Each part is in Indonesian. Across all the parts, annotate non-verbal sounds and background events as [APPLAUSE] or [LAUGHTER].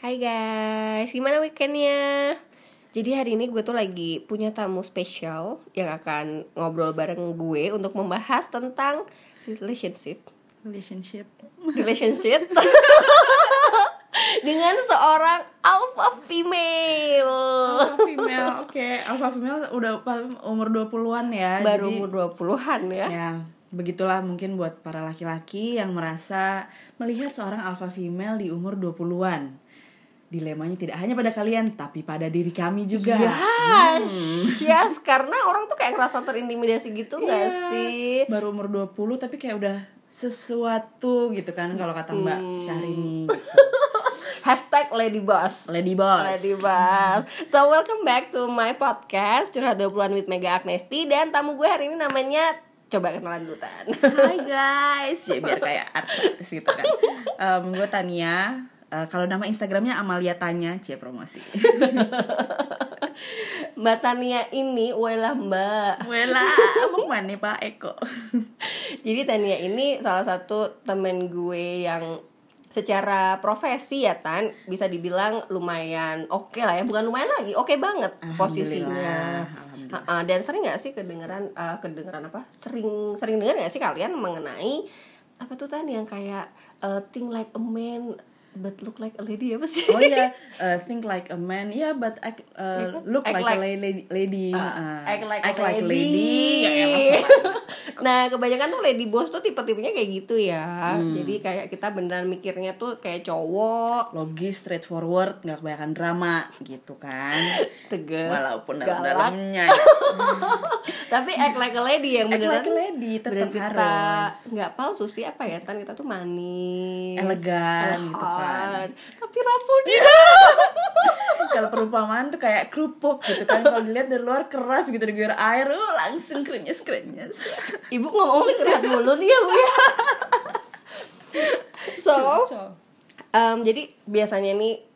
Hai guys, gimana weekendnya? Jadi hari ini gue tuh lagi punya tamu spesial yang akan ngobrol bareng gue untuk membahas tentang relationship, relationship relationship [LAUGHS] dengan seorang alpha female. alpha female oke alpha female udah umur 20-an ya Baru jadi umur 20-an ya. ya begitulah mungkin buat para laki-laki yang merasa melihat seorang alpha female di umur 20-an dilemanya tidak hanya pada kalian tapi pada diri kami juga Yes, yes, karena orang tuh kayak ngerasa terintimidasi gitu nggak Iya. sih? baru umur 20 tapi kayak udah sesuatu gitu kan kalau kata Mbak Hmm. Syahrini [LAUGHS] gitu. Hashtag Lady Boss. Lady Boss Lady Boss. So welcome back to my podcast Curhat 20-an with Mega Agnesti dan tamu gue hari ini namanya coba kenalan dulu Tan. Hai guys, [LAUGHS] ya biar kayak artis gitu kan. [LAUGHS] Em, gue Tania. Eh, kalau nama Instagramnya Amalia Tanya, cie promosi. [LAUGHS] Mbak Tania ini, welah Mbak. Wela, mau mana Pak Eko? [LAUGHS] Jadi Tania ini salah satu temen gue yang secara profesi ya Tan bisa dibilang lumayan oke lah ya bukan lumayan lagi oke banget posisinya Alhamdulillah. Ha-ha, dan sering nggak sih kedengeran eh, kedengeran apa sering sering dengar nggak sih kalian mengenai apa tuh Tan yang kayak eh, think like a man but look like a lady apa sih Oh iya, eh, think like a man, ya but act, eh, look Act like, like- a lady, lady. Uh, act like act a like lady. lady. Nah kebanyakan tuh lady boss tuh tipe-tipenya kayak gitu ya Hmm. jadi kayak kita beneran mikirnya tuh kayak cowok Logis, straightforward, nggak kebanyakan drama gitu kan. [LAUGHS] tegas Walaupun dalam-dalamnya [LAUGHS] tapi act like a lady yang act beneran like a lady tetap harus. nggak palsu sih apa ya tan kita tuh manis Elegan gitu kan. tapi rapuh dia. [LAUGHS] Kalau perumpamaan tuh kayak kerupuk gitu kan. Kalau dilihat dari luar keras begitu diguyur air uh, langsung krenyes krenyes ibu ngomong curhat mulu nih ya bu ya. So em, jadi biasanya nih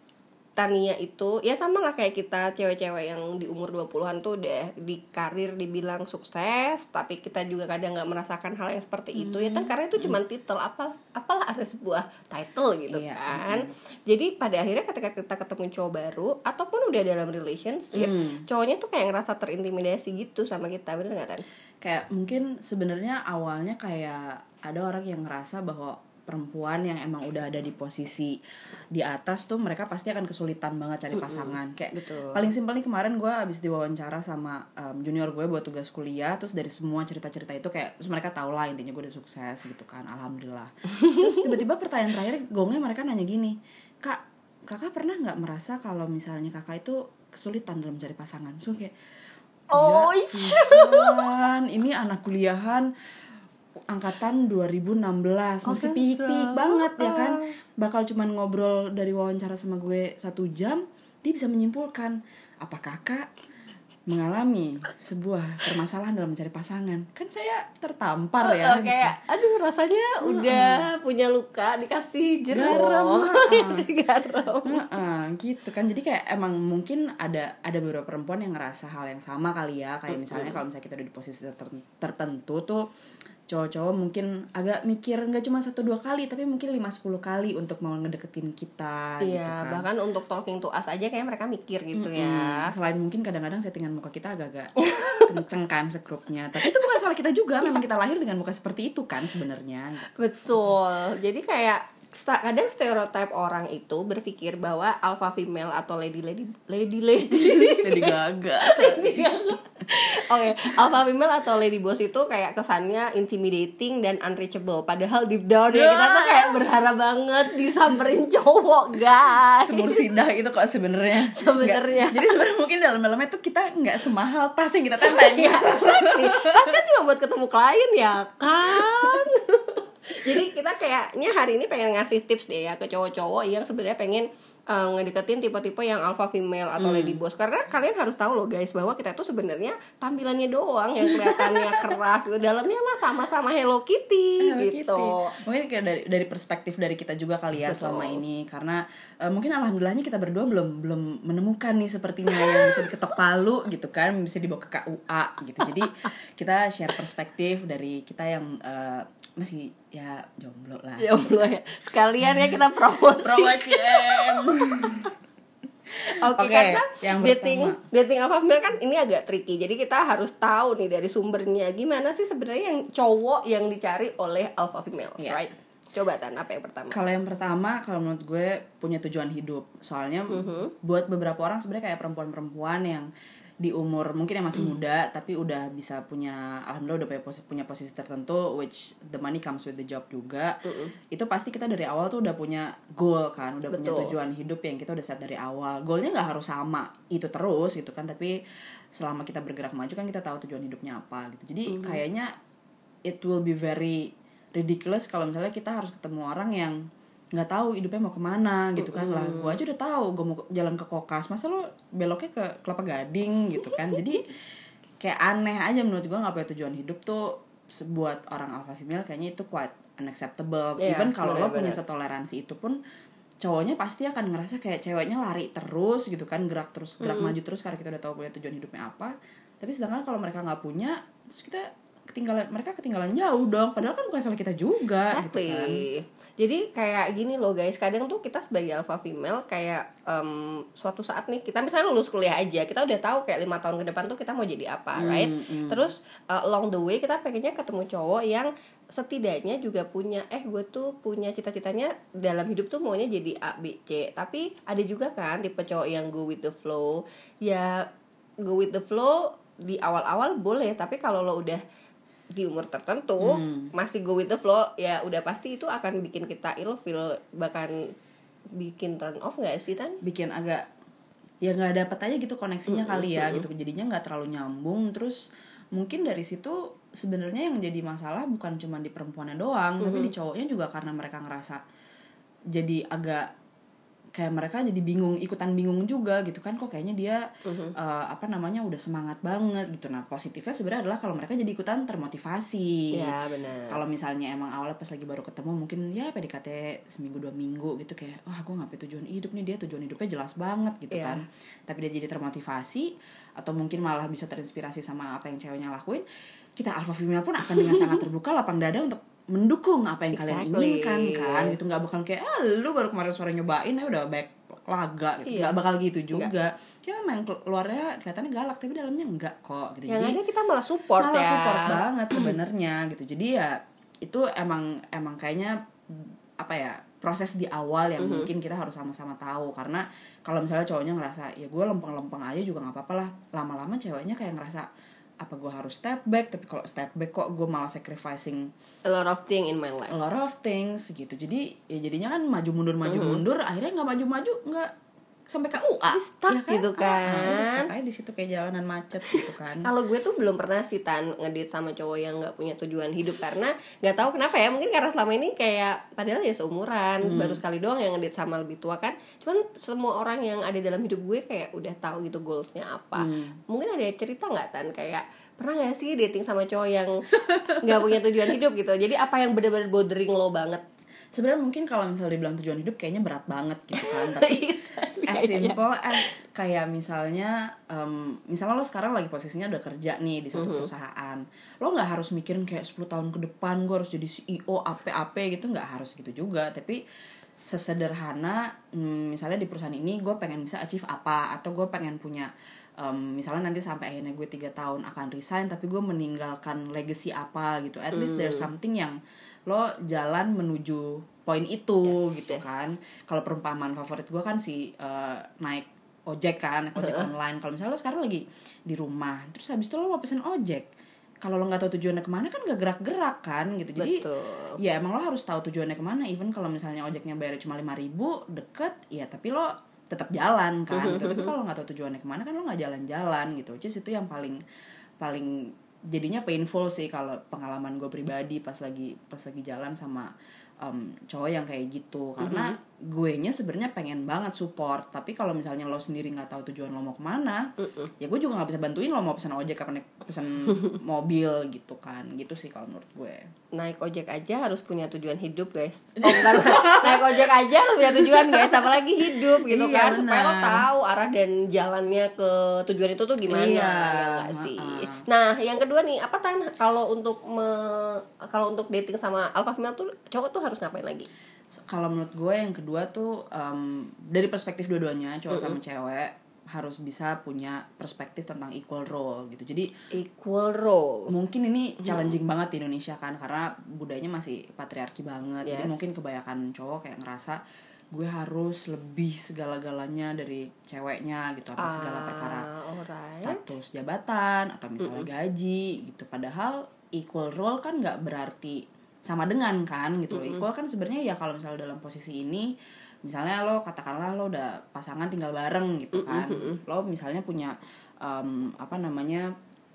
Tania itu ya sama lah kayak kita cewek-cewek yang di umur 20-an tuh udah di karir dibilang sukses tapi kita juga kadang nggak merasakan hal yang seperti itu. Ya kan karena itu cuma titel apa apalah ada sebuah title gitu Iya, kan. jadi pada akhirnya ketika kita ketemu cowok baru ataupun udah dalam relationship cowoknya tuh kayak ngerasa terintimidasi gitu sama kita bener nggak kan kayak mungkin sebenarnya awalnya kayak ada orang yang ngerasa bahwa perempuan yang emang udah ada di posisi di atas tuh mereka pasti akan kesulitan banget cari pasangan. Kayak Betul. paling simpel nih kemarin gue habis diwawancara sama um, junior gue buat tugas kuliah terus dari semua cerita-cerita itu kayak terus mereka tahu lah intinya gue udah sukses gitu kan alhamdulillah. [LAUGHS] Terus tiba-tiba pertanyaan terakhir gongnya mereka nanya gini kak kakak pernah nggak merasa kalau misalnya kakak itu kesulitan dalam mencari pasangan? So kayak Oh, ya Tuhan, ini anak kuliahan angkatan 2016 masih kan pik-pik banget ya kan? Bakal cuman ngobrol dari wawancara sama gue satu jam dia bisa menyimpulkan apa kakak mengalami sebuah permasalahan dalam mencari pasangan? Kan saya tertampar ya. Oh, kayak aduh rasanya udah punya luka dikasih jeruk. Garam, [LAUGHS] garam. Heeh, gitu kan. Jadi kayak emang mungkin ada ada beberapa perempuan yang ngerasa hal yang sama kali ya. Kayak misalnya kalau misalnya kita udah di posisi ter- tertentu tuh cowok-cowok mungkin agak mikir nggak cuma satu dua kali tapi mungkin lima sepuluh kali untuk mau ngedeketin kita gitu Iya, kan bahkan untuk talking to us aja kayak mereka mikir gitu ya. Hmm, selain mungkin kadang-kadang settingan muka kita agak-agak [LAUGHS] kenceng kan sekrupnya tapi itu bukan salah kita juga memang kita lahir dengan muka seperti itu kan sebenarnya Betul. Jadi kayak kadang stereotip orang itu berpikir bahwa alpha female atau lady lady lady lady jadi gagal Oke, alpha female atau lady boss itu kayak kesannya intimidating dan unreachable. Padahal deep down ya kita tuh kayak berharap banget disamperin cowok, guys. semur sindah itu kok sebenarnya [LAUGHS] Sebenarnya. Jadi sebenarnya mungkin dalam-dalamnya tuh kita nggak semahal tas yang kita Iya, exactly. Tas kan cuma buat ketemu klien ya kan. Jadi kita kayaknya hari ini pengen ngasih tips deh ya ke cowok-cowok yang sebenarnya pengen eh, ngedeketin tipe-tipe yang alpha female atau Hmm. lady boss karena kalian harus tahu loh guys bahwa kita tuh sebenarnya tampilannya doang yang kelihatannya [LAUGHS] keras gitu dalamnya mah sama-sama Hello Kitty Hello gitu. Kitty. Mungkin kayak dari dari perspektif dari kita juga kali ya Betul. selama ini karena eh, mungkin alhamdulillahnya kita berdua belum belum menemukan nih sepertinya yang bisa diketok palu gitu kan, bisa dibawa ke KUA gitu. Jadi kita share perspektif dari kita yang eh, masih ya jomblo lah. Ya Allah ya. Sekalian ya kita promosi. Promosi. [LAUGHS] Oke, Oke, karena yang dating pertama. dating alpha female kan ini agak tricky. Jadi kita harus tahu nih dari sumbernya gimana sih sebenarnya yang cowok yang dicari oleh alpha female, Iya. right? Coba Tan, apa yang pertama? Kalau yang pertama, kalau menurut gue punya tujuan hidup. Soalnya buat beberapa orang sebenarnya kayak perempuan-perempuan yang di umur mungkin yang masih muda tapi udah bisa punya alhamdulillah udah punya posisi, punya posisi tertentu which the money comes with the job juga. Itu pasti kita dari awal tuh udah punya goal kan, udah punya Betul. tujuan hidup yang kita udah set dari awal. Goalnya nggak harus sama itu terus gitu kan, tapi selama kita bergerak maju kan kita tahu tujuan hidupnya apa gitu. Jadi kayaknya it will be very ridiculous kalau misalnya kita harus ketemu orang yang nggak tahu hidupnya mau ke mana gitu kan. Lah gue aja udah tahu gue mau jalan ke kokas masa lo beloknya ke kelapa gading gitu kan. Jadi [LAUGHS] kayak aneh aja menurut gue nggak punya tujuan hidup tuh buat orang alpha female kayaknya itu quite unacceptable. Iya, even kalau lo punya setoleransi itu pun cowoknya pasti akan ngerasa kayak ceweknya lari terus gitu kan gerak terus gerak maju terus karena kita udah tahu punya tujuan hidupnya apa. Tapi sedangkan kalau mereka nggak punya terus kita ketinggalan mereka ketinggalan jauh dong. Padahal kan bukan salah kita juga gitu kan. Exactly. Jadi kayak gini loh guys, kadang tuh kita sebagai alpha female kayak em, suatu saat nih kita misalnya lulus kuliah aja, kita udah tahu kayak lima tahun ke depan tuh kita mau jadi apa, Hmm, right? Terus uh, along the way kita pengennya ketemu cowok yang setidaknya juga punya eh gue tuh punya cita-citanya dalam hidup tuh maunya jadi A B C. Tapi ada juga kan tipe cowok yang go with the flow. Ya go with the flow di awal-awal boleh tapi kalau lo udah di umur tertentu masih go with the flow ya udah pasti itu akan bikin kita ilfeel bahkan bikin turn off nggak sih tan? Bikin agak ya nggak dapet aja gitu koneksinya kali ya gitu. Jadinya nggak terlalu nyambung. Terus mungkin dari situ sebenarnya yang jadi masalah bukan cuma di perempuannya doang tapi di cowoknya juga karena mereka ngerasa jadi agak kayak mereka jadi bingung ikutan bingung juga gitu kan kok kayaknya dia eh, apa namanya udah semangat banget gitu. Nah positifnya sebenarnya adalah kalau mereka jadi ikutan termotivasi. Ya benar. Kalau misalnya emang awalnya pas lagi baru ketemu mungkin ya PDKT seminggu dua minggu gitu kayak wah gue ngapain tujuan hidup nih dia tujuan hidupnya jelas banget gitu Iya. kan. Tapi dia jadi termotivasi atau mungkin malah bisa terinspirasi sama apa yang ceweknya lakuin kita alpha female pun akan dengan sangat terbuka lapang dada untuk mendukung apa yang kalian Exactly. inginkan kan? Gitu. Nggak bakal kayak ah lu baru kemarin sore nyobain ya udah baik laga gitu. Iya. nggak bakal gitu juga. Kita memang luarnya kelihatannya galak tapi dalamnya enggak kok gitu. Yang Jadi- ada kita malah support malah ya. support [CLEARS THROAT] banget sebenarnya gitu. Jadi ya itu emang emang kayaknya apa ya proses di awal yang mungkin kita harus sama-sama tahu. Karena kalau misalnya cowoknya ngerasa ya gue lempeng-lempeng aja juga nggak apa-apa lah. Lama-lama ceweknya kayak ngerasa apa gue harus step back tapi kalau step back kok gue malah sacrificing a lot of thing in my life. A lot of things gitu. Jadi ya jadinya kan maju mundur maju mundur akhirnya nggak maju maju nggak sampai ke UA stuck ya gitu Ah, ah, kan. aja di situ kayak jalanan macet gitu kan. [LAUGHS] Kalau gue tuh belum pernah sih tan ngedit sama cowok yang nggak punya tujuan hidup karena nggak tahu kenapa ya mungkin karena selama ini kayak padahal ya seumuran baru sekali doang yang ngedit sama lebih tua kan. Cuman semua orang yang ada dalam hidup gue kayak udah tahu gitu goalsnya apa. Mungkin ada cerita nggak tan? Kayak pernah nggak sih dating sama cowok yang nggak punya tujuan hidup gitu? Jadi apa yang bener-bener bothering lo banget sebenarnya mungkin kalau misalnya dibilang tujuan hidup kayaknya berat banget gitu kan [LAUGHS] tapi as simple as kayak misalnya um, misalnya lo sekarang lagi posisinya udah kerja nih di satu perusahaan lo nggak harus mikirin kayak 10 tahun ke depan gue harus jadi CEO AP AP gitu nggak harus gitu juga tapi sesederhana hmm, misalnya di perusahaan ini gue pengen bisa achieve apa atau gue pengen punya um, misalnya nanti sampai akhirnya gue tiga tahun akan resign tapi gue meninggalkan legacy apa gitu at least there's something yang lo jalan menuju poin itu Yes, gitu yes. kan. Kalau perumpamaan favorit gue kan si uh, naik ojek kan naik ojek online. Kalau misalnya lo sekarang lagi di rumah terus habis itu lo mau pesen ojek. Kalau lo nggak tahu tujuannya ke mana kan gak gerak-gerak kan gitu. Jadi Betul. ya emang lo harus tahu tujuannya ke mana. Even kalau misalnya ojeknya bayar cuma lima ribu deket ya tapi lo tetap jalan kan. Gitu. tapi kalau nggak tahu tujuannya ke mana kan lo nggak jalan-jalan gitu. Is itu yang paling paling jadinya painful sih kalau pengalaman gue pribadi pas lagi pas lagi jalan sama um, cowok yang kayak gitu. Karena gue nya sebenarnya pengen banget support. Tapi kalau misalnya lo sendiri nggak tahu tujuan lo mau ke mana ya gue juga nggak bisa bantuin lo mau pesan ojek apa naik pesan [LAUGHS] mobil gitu kan. Gitu sih kalau menurut gue. Naik ojek aja harus punya tujuan hidup guys. Oh, bukan, [LAUGHS] naik ojek aja harus punya tujuan guys. Apalagi hidup gitu Iya, kan. Supaya lo tahu arah dan jalannya ke tujuan itu tuh gimana Iya, ya nggak sih? Nah yang kedua nih apa tan? Kalau untuk me, kalau untuk dating sama alpha female tuh cowok tuh harus ngapain lagi kalau menurut gue yang kedua tuh em, dari perspektif dua-duanya cowok sama cewek harus bisa punya perspektif tentang equal role gitu. Jadi equal role. mungkin ini challenging banget di Indonesia kan karena budayanya masih patriarki banget. Jadi Yes. mungkin kebanyakan cowok kayak ngerasa gue harus lebih segala-galanya dari ceweknya gitu apa segala perkara Ah, alright. status jabatan atau misalnya gaji gitu. Padahal equal role kan nggak berarti sama dengan kan gitu. Loh equal kan sebenarnya ya kalau misalnya dalam posisi ini misalnya lo katakanlah lo udah pasangan tinggal bareng gitu kan. lo misalnya punya em, apa namanya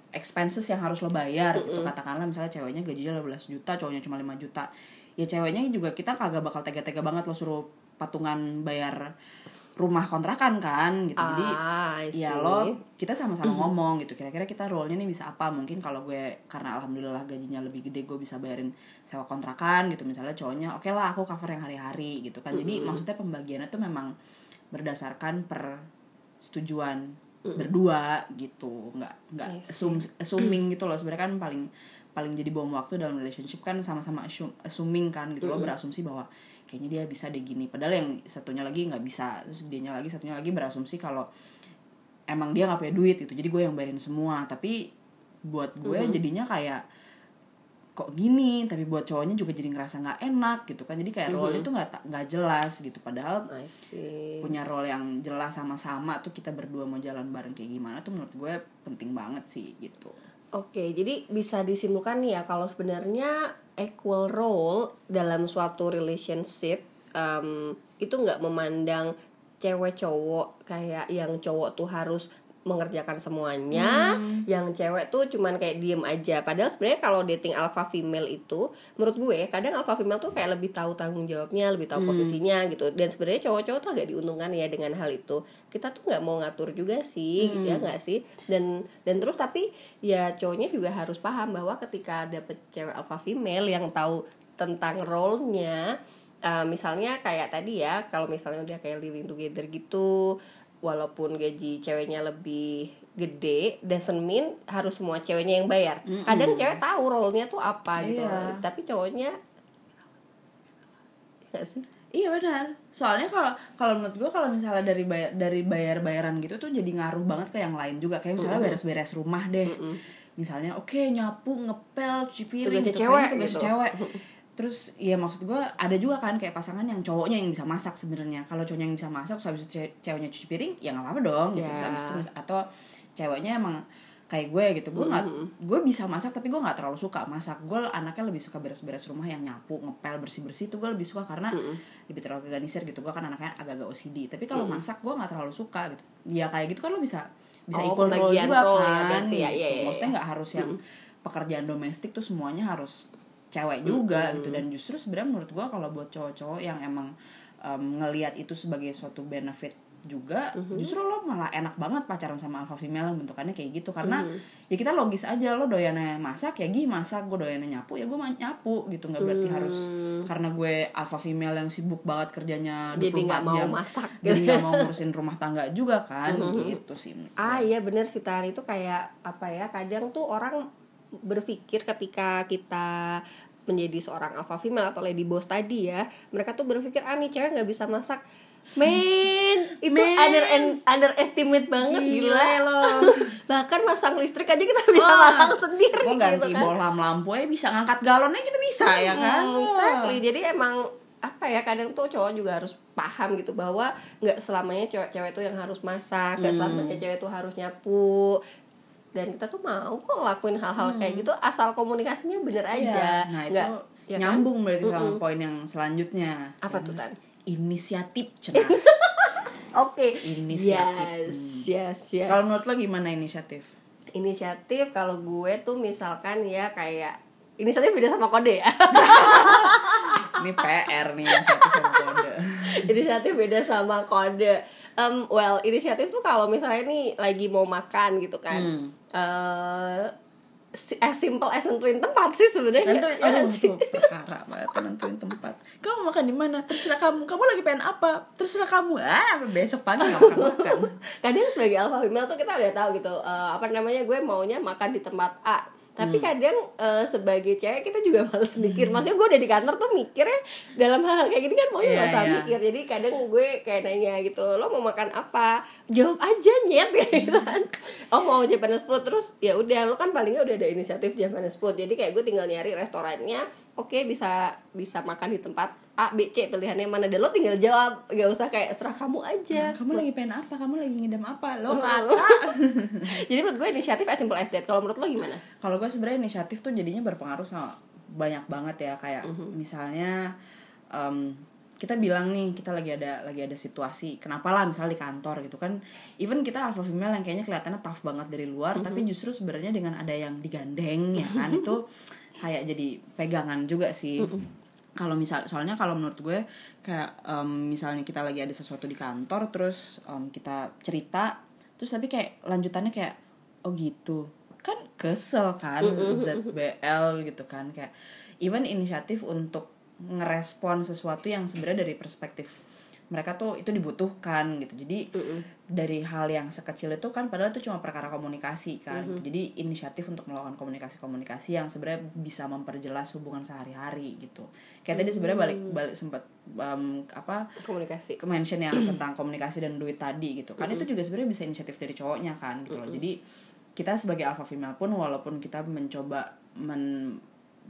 expenses yang harus lo bayar gitu. Katakanlah misalnya ceweknya gajinya 15 juta cowoknya cuma 5 juta. Ya ceweknya juga kita kagak bakal tega-tega banget lo suruh patungan bayar rumah kontrakan kan gitu. Jadi Ah, I ya lo kita sama-sama ngomong gitu. Kira-kira kita role-nya nih bisa apa? Mungkin kalau gue karena alhamdulillah gajinya lebih gede gue bisa bayarin sewa kontrakan gitu. Misalnya cowoknya oke lah aku cover yang hari-hari gitu kan. Jadi maksudnya pembagiannya tuh memang berdasarkan per setujuan berdua gitu. Nggak nggak assume, assuming gitu loh. Sebenarnya kan paling paling jadi bom waktu dalam relationship kan sama-sama assuming kan gitu lo berasumsi bahwa kayaknya dia bisa deh gini. Padahal yang satunya lagi nggak bisa. Terus dianya lagi satunya lagi berasumsi kalau emang dia nggak punya duit gitu. Jadi gue yang bayarin semua. Tapi buat gue jadinya kayak kok gini? Tapi buat cowoknya juga jadi ngerasa nggak enak gitu kan. Jadi kayak role itu nggak nggak jelas gitu. Padahal punya role yang jelas sama-sama tuh kita berdua mau jalan bareng kayak gimana tuh menurut gue penting banget sih gitu. Oke, jadi bisa disimpulkan nih ya kalau sebenarnya equal role dalam suatu relationship em, itu nggak memandang cewek cowok kayak yang cowok tuh harus mengerjakan semuanya, yang cewek tuh cuman kayak diem aja. Padahal sebenarnya kalau dating alpha female itu, menurut gue kadang alpha female tuh kayak lebih tahu tanggung jawabnya, lebih tahu posisinya gitu. Dan sebenarnya cowok-cowok tuh agak diuntungkan ya dengan hal itu. Kita tuh nggak mau ngatur juga sih, gitu ya nggak sih? Dan dan terus tapi ya cowoknya juga harus paham bahwa ketika dapet cewek alpha female yang tahu tentang role-nya uh, misalnya kayak tadi ya kalau misalnya udah kayak living together gitu walaupun gaji ceweknya lebih gede doesn't mean harus semua ceweknya yang bayar kadang cewek tahu role-nya tuh apa gitu Iya. tapi cowoknya nggak sih Iya benar. Soalnya kalau kalau menurut gue kalau misalnya dari bayar dari bayar bayaran gitu tuh jadi ngaruh banget ke yang lain juga. Kayak misalnya beres-beres rumah deh. Misalnya oke nyapu, ngepel, cuci piring, Tugasnya cewek tugas gitu. cewek. [LAUGHS] Terus ya maksud gue ada juga kan kayak pasangan yang cowoknya yang bisa masak sebenarnya. Kalau cowoknya yang bisa masak, terus habis itu ce- ceweknya cuci piring, ya nggak apa-apa dong. Gitu. Ya. Terus habis itu mis- atau ceweknya emang kayak gue gitu gue nggak gue bisa masak tapi gue nggak terlalu suka masak gue anaknya lebih suka beres-beres rumah yang nyapu ngepel bersih-bersih itu gue lebih suka karena lebih terorganisir gitu gue kan anaknya agak-agak OCD tapi kalau masak gue nggak terlalu suka gitu ya kayak gitu kan lo bisa bisa Oh, equal role juga role ya kan berarti ya, gitu. iya, iya, maksudnya nggak harus yang pekerjaan domestik tuh semuanya harus cewek juga gitu. Dan justru sebenarnya menurut gue kalau buat cowok-cowok yang emang em, ngelihat itu sebagai suatu benefit juga justru lo malah enak banget pacaran sama alpha female yang bentukannya kayak gitu. Karena ya kita logis aja lo doyannya masak ya gih masak. Gue doyannya nyapu ya gue nyapu gitu. Nggak berarti harus karena gue alpha female yang sibuk banget kerjanya 24 Jadi nggak mau jam masak. jadi nggak mau ngurusin rumah tangga juga kan. Gitu sih Ah iya bener sih Tan itu kayak apa ya kadang tuh orang berpikir ketika kita menjadi seorang alpha female atau lady boss tadi ya mereka tuh berpikir ah nih cewek nggak bisa masak men [LAUGHS] itu Men. under underestimate banget Gila gila, lo. [LAUGHS] bahkan masang listrik aja kita bisa masang sendiri gue ganti gitu kan bohlam lampu aja bisa ngangkat galonnya kita bisa ya kan Hmm, exactly. Jadi emang apa ya kadang tuh cowok juga harus paham gitu bahwa nggak selamanya cewek-cewek tuh yang harus masak, nggak selamanya cewek tuh harus nyapu. Dan kita tuh mau kok ngelakuin hal-hal kayak gitu asal komunikasinya bener Iya, aja. nah itu nggak ya kan? nyambung berarti sama poin yang selanjutnya Apa tuh Tan? inisiatif cenah [LAUGHS] Oke. Inisiatif. Yes, yes, yes. kalau menurut lo gimana inisiatif inisiatif kalau gue tuh misalkan ya kayak inisiatif beda sama kode ya. [LAUGHS] ini PR nih inisiatif sama kode [LAUGHS] inisiatif beda sama kode. Um, well, inisiatif tuh kalau misalnya nih lagi mau makan gitu kan. Hmm. Eh si- as simple as nentuin tempat sih sebenarnya. nentuin [LAUGHS] Ya nggak oh, sih? perkara banget nentuin tempat kamu makan di mana terserah kamu kamu lagi pengen apa terserah kamu ah besok pagi nggak makan makan [LAUGHS] Kadang sebagai alpha female tuh kita udah tahu gitu eh, apa namanya gue maunya makan di tempat A. tapi kadang eh, sebagai cewek kita juga males mikir. Maksudnya gue udah di kantor tuh mikirnya dalam hal kayak gini kan mau Iya, nggak usah iya. mikir. Jadi kadang gue kayak nanya gitu lo mau makan apa? Jawab aja nyet [LAUGHS] kayak gitu kan. Oh mau Japanese food. Terus ya udah lo kan palingnya udah ada inisiatif Japanese food. Jadi kayak gue tinggal nyari restorannya oke bisa bisa makan di tempat A B C pilihannya mana. Dan lo tinggal jawab gak usah kayak serah kamu aja. Kamu lagi pengen apa? Kamu lagi ngidam apa? Lo Oh. kata. [LAUGHS] Jadi menurut gue inisiatif as simple as that. Kalau menurut lo gimana? Kalau gue sebenarnya inisiatif tuh jadinya berpengaruh sama banyak banget ya. Kayak Mhm. misalnya em, kita bilang nih kita lagi ada lagi ada situasi kenapa lah misalnya di kantor gitu kan. Even kita alpha female yang kayaknya kelihatannya tough banget dari luar Mhm. tapi justru sebenarnya dengan ada yang digandeng ya kan [LAUGHS] itu kayak jadi pegangan juga sih. Mhm. kalau misal soalnya kalau menurut gue kayak em, misalnya kita lagi ada sesuatu di kantor terus em, kita cerita terus tapi kayak lanjutannya kayak oh gitu. Kan kesel kan ZBL gitu kan kayak even inisiatif untuk ngerespon sesuatu yang sebenarnya dari perspektif mereka tuh itu dibutuhkan gitu. Jadi dari hal yang sekecil itu kan padahal itu cuma perkara komunikasi kan. Gitu. jadi inisiatif untuk melakukan komunikasi-komunikasi yang sebenarnya bisa memperjelas hubungan sehari-hari gitu. Kayak tadi sebenarnya balik balik sempat em, apa komunikasi. mention yang tentang komunikasi dan duit tadi gitu kan. Itu juga sebenarnya bisa inisiatif dari cowoknya kan gitu loh. Jadi kita sebagai alpha female pun walaupun kita mencoba men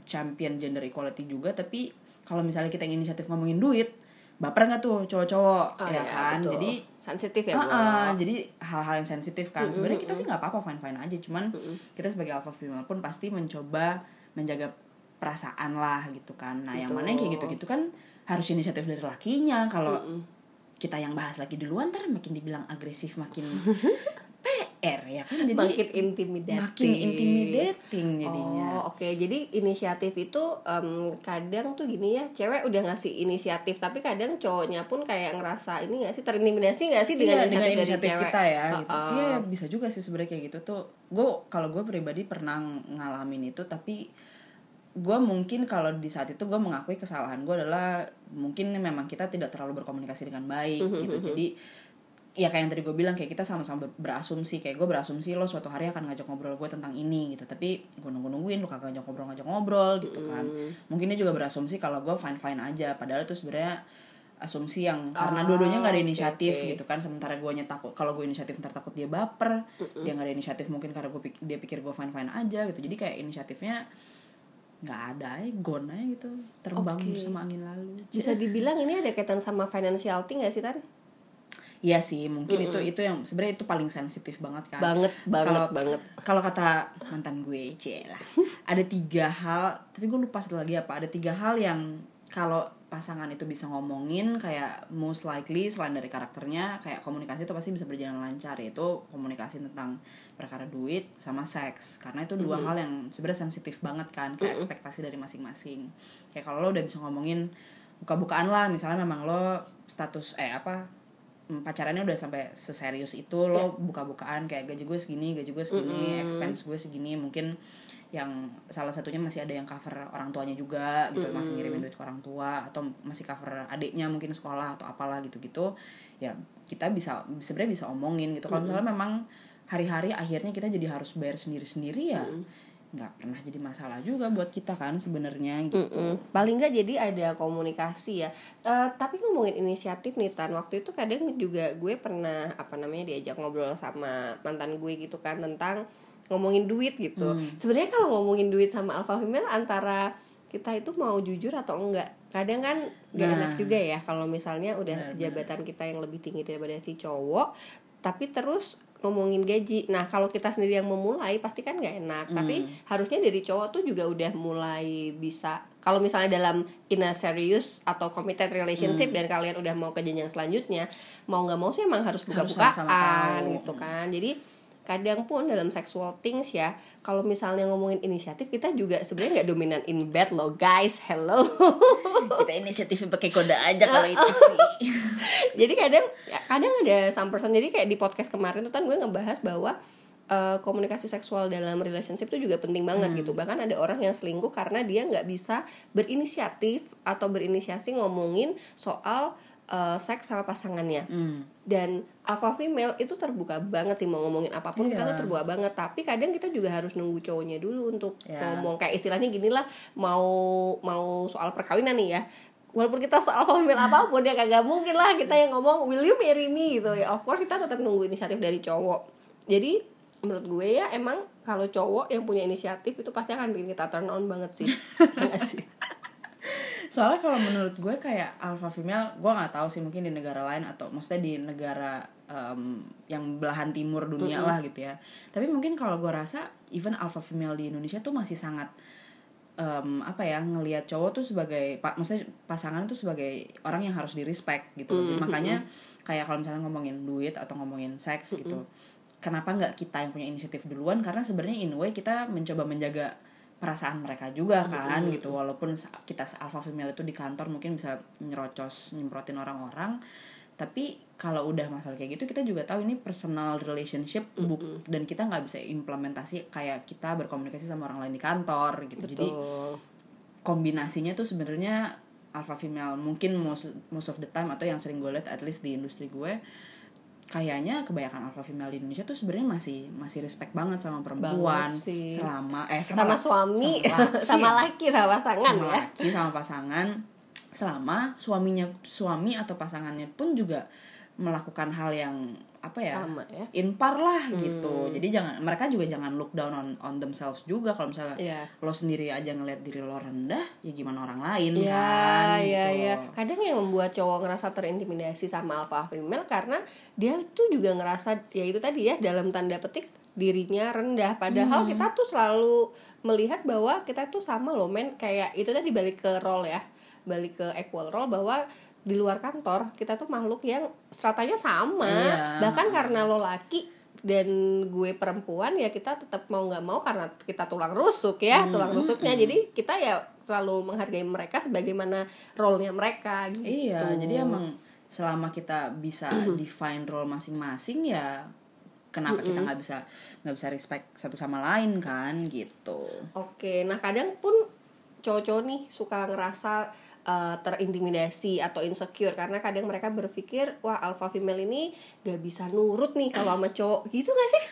champion gender equality juga tapi kalau misalnya kita ingin inisiatif ngomongin duit baper nggak tuh cowok-cowok? Oh, ya iya, kan? betul. jadi sensitif ya Bu. ah, jadi hal-hal yang sensitif kan. Sebenarnya kita sih nggak apa-apa fine fine aja. Cuman kita sebagai alpha female pun pasti mencoba menjaga perasaan lah gitu kan. Nah yang mana yang kayak gitu-gitu kan harus inisiatif dari lakinya. Kalau kita yang bahas lagi duluan ntar makin dibilang agresif makin [LAUGHS] PR ya kan jadi makin intimidating makin intimidating jadinya Oh oke jadi inisiatif itu em, kadang tuh gini ya cewek udah ngasih inisiatif tapi kadang cowoknya pun kayak ngerasa ini gak sih terintimidasi gak sih dengan Iya, dengan inisiatif, inisiatif dari cewek? kita ya gitu. Uh-uh. Iya bisa juga sih sebenarnya kayak gitu tuh. Gue kalau gue pribadi pernah ngalamin itu tapi gue mungkin kalau di saat itu gue mengakui kesalahan gue adalah mungkin memang kita tidak terlalu berkomunikasi dengan baik Mhm, gitu. Jadi ya kayak yang tadi gue bilang kayak kita sama-sama ber- berasumsi kayak gue berasumsi lo suatu hari akan ngajak ngobrol gue tentang ini gitu. Tapi gue nunggu nungguin lo kagak ngajak ngobrol ngajak ngobrol gitu kan. Mhm. mungkin dia juga berasumsi kalau gue fine fine aja. Padahal itu sebenarnya asumsi yang karena Ah, dua-duanya nggak ada inisiatif oke. gitu kan. Sementara gue takut kalau gue inisiatif ntar takut dia baper. Dia nggak ada inisiatif mungkin karena gue dia pikir gue fine fine aja gitu. Jadi kayak inisiatifnya nggak ada ya gone aja gitu. Terbang Oke. bersama angin lalu. Bisa dibilang ini ada kaitan sama financial thing gak sih Tan? Iya sih mungkin itu itu yang sebenarnya itu paling sensitif banget kan. Banget banget Kalau- banget. kalau kata mantan gue lah. Ada tiga hal tapi gue lupa satu lagi apa. Ada tiga hal yang kalau pasangan itu bisa ngomongin kayak most likely selain dari karakternya kayak komunikasi itu pasti bisa berjalan lancar yaitu komunikasi tentang perkara duit sama seks. Karena itu dua hal yang sebenarnya sensitif banget kan kayak ekspektasi dari masing-masing. Kayak kalau lo udah bisa ngomongin buka-bukaan lah misalnya memang lo status eh apa mm, pacarannya udah sampai seserius itu lo buka-bukaan kayak gaji gue segini gaji gue segini expense gue segini mungkin yang salah satunya masih ada yang cover orang tuanya juga gitu masih ngirimin duit ke orang tua atau masih cover adiknya mungkin sekolah atau apalah gitu-gitu ya kita bisa sebenarnya bisa omongin gitu. Kalau misalnya memang hari-hari akhirnya kita jadi harus bayar sendiri-sendiri ya nggak pernah jadi masalah juga buat kita kan sebenarnya gitu. Mm-mm. paling nggak jadi ada komunikasi ya. Eh, tapi ngomongin inisiatif nih tan waktu itu kadang juga gue pernah apa namanya diajak ngobrol sama mantan gue gitu kan tentang ngomongin duit gitu. Sebenarnya kalau ngomongin duit sama alpha female antara kita itu mau jujur atau enggak? Kadang kan gak Nah. enak juga ya kalau misalnya udah jabatan kita yang lebih tinggi daripada si cowok tapi terus ngomongin gaji. Nah, kalau kita sendiri yang memulai pasti kan nggak enak. Tapi harusnya dari cowok tuh juga udah mulai bisa kalau misalnya dalam in a serious atau committed relationship dan kalian udah mau ke jenjang selanjutnya, mau nggak mau sih emang harus buka-bukaan gitu kan. Jadi kadang pun dalam sexual things ya kalau misalnya ngomongin inisiatif kita juga sebenarnya nggak dominan in bed loh guys. Hello. [LAUGHS] Kita inisiatifnya pakai kode aja kalau itu [LAUGHS] sih. Jadi kadang ya, kadang ada some person. Jadi kayak di podcast kemarin tuh kan gue ngebahas bahwa eh, komunikasi seksual dalam relationship itu juga penting banget gitu. Bahkan ada orang yang selingkuh karena dia nggak bisa berinisiatif atau berinisiasi ngomongin soal eh, seks sama pasangannya. Hmm. dan alpha female itu terbuka banget sih mau ngomongin apa pun kita Iya. tuh terbuka banget. Tapi kadang kita juga harus nunggu cowoknya dulu untuk Iya. ngomong. Kayak istilahnya gini lah mau mau soal perkawinan nih ya. Walaupun kita soal alpha female apa pun ya kagak mungkin lah kita yang ngomong will you marry me? gitu ya. Of course kita tetap nunggu inisiatif dari cowok. Jadi menurut gue ya emang kalau cowok yang punya inisiatif itu pasti akan bikin kita turn on banget sih. [LAUGHS] Enggak sih soalnya kalau menurut gue kayak alpha female gue nggak tahu sih mungkin di negara lain atau maksudnya di negara em, yang belahan timur dunia lah gitu ya. Tapi mungkin kalau gue rasa even alpha female di Indonesia tuh masih sangat em, apa ya ngelihat cowok tuh sebagai pa- maksudnya pasangan tuh sebagai orang yang harus di respect gitu. Jadi makanya kayak kalau misalnya ngomongin duit atau ngomongin seks gitu kenapa nggak kita yang punya inisiatif duluan? Karena sebenarnya in way kita mencoba menjaga perasaan mereka juga kan gitu. walaupun kita alpha female itu di kantor mungkin bisa nyerocos nyemprotin orang-orang. Tapi kalau udah masalah kayak gitu kita juga tahu ini personal relationship bu- dan kita nggak bisa implementasi kayak kita berkomunikasi sama orang lain di kantor gitu. Jadi Betul. kombinasinya tuh sebenarnya alpha female mungkin most most of the time atau yang sering gue lihat at least di industri gue kayaknya kebanyakan alpha female di Indonesia tuh sebenarnya masih masih respect banget sama perempuan. Banget selama eh sama la- suami sama [LAUGHS] laki, sama laki sama pasangan sama ya. laki sama pasangan. Selama suaminya suami atau pasangannya pun juga melakukan hal yang apa ya sama ya inpar lah Hmm. gitu jadi jangan mereka juga jangan look down on on themselves juga kalau misalnya Iya. lo sendiri aja ngeliat diri lo rendah ya gimana orang lain Iya, kan iya, gitu. iya. Kadang yang membuat cowok ngerasa terintimidasi sama alpha female karena dia tuh juga ngerasa ya itu tadi ya dalam tanda petik dirinya rendah. Padahal Hmm. kita tuh selalu melihat bahwa kita tuh sama loh men kayak itu tadi balik ke role ya, balik ke equal role bahwa di luar kantor kita tuh makhluk yang stratanya sama. Iya. Bahkan karena lo laki dan gue perempuan ya kita tetap mau nggak mau karena kita tulang rusuk ya Hmm, tulang rusuknya. Jadi kita ya selalu menghargai mereka sebagaimana role-nya mereka gitu. Iya jadi emang selama kita bisa [CLEARS THROAT] define role masing-masing ya kenapa kita nggak bisa nggak bisa respect satu sama lain kan gitu. Oke nah kadang pun cowok-cowok nih suka ngerasa uh, terintimidasi atau insecure. Karena kadang mereka berpikir wah alpha female ini gak bisa nurut nih kalau sama cowok. Gitu gak sih?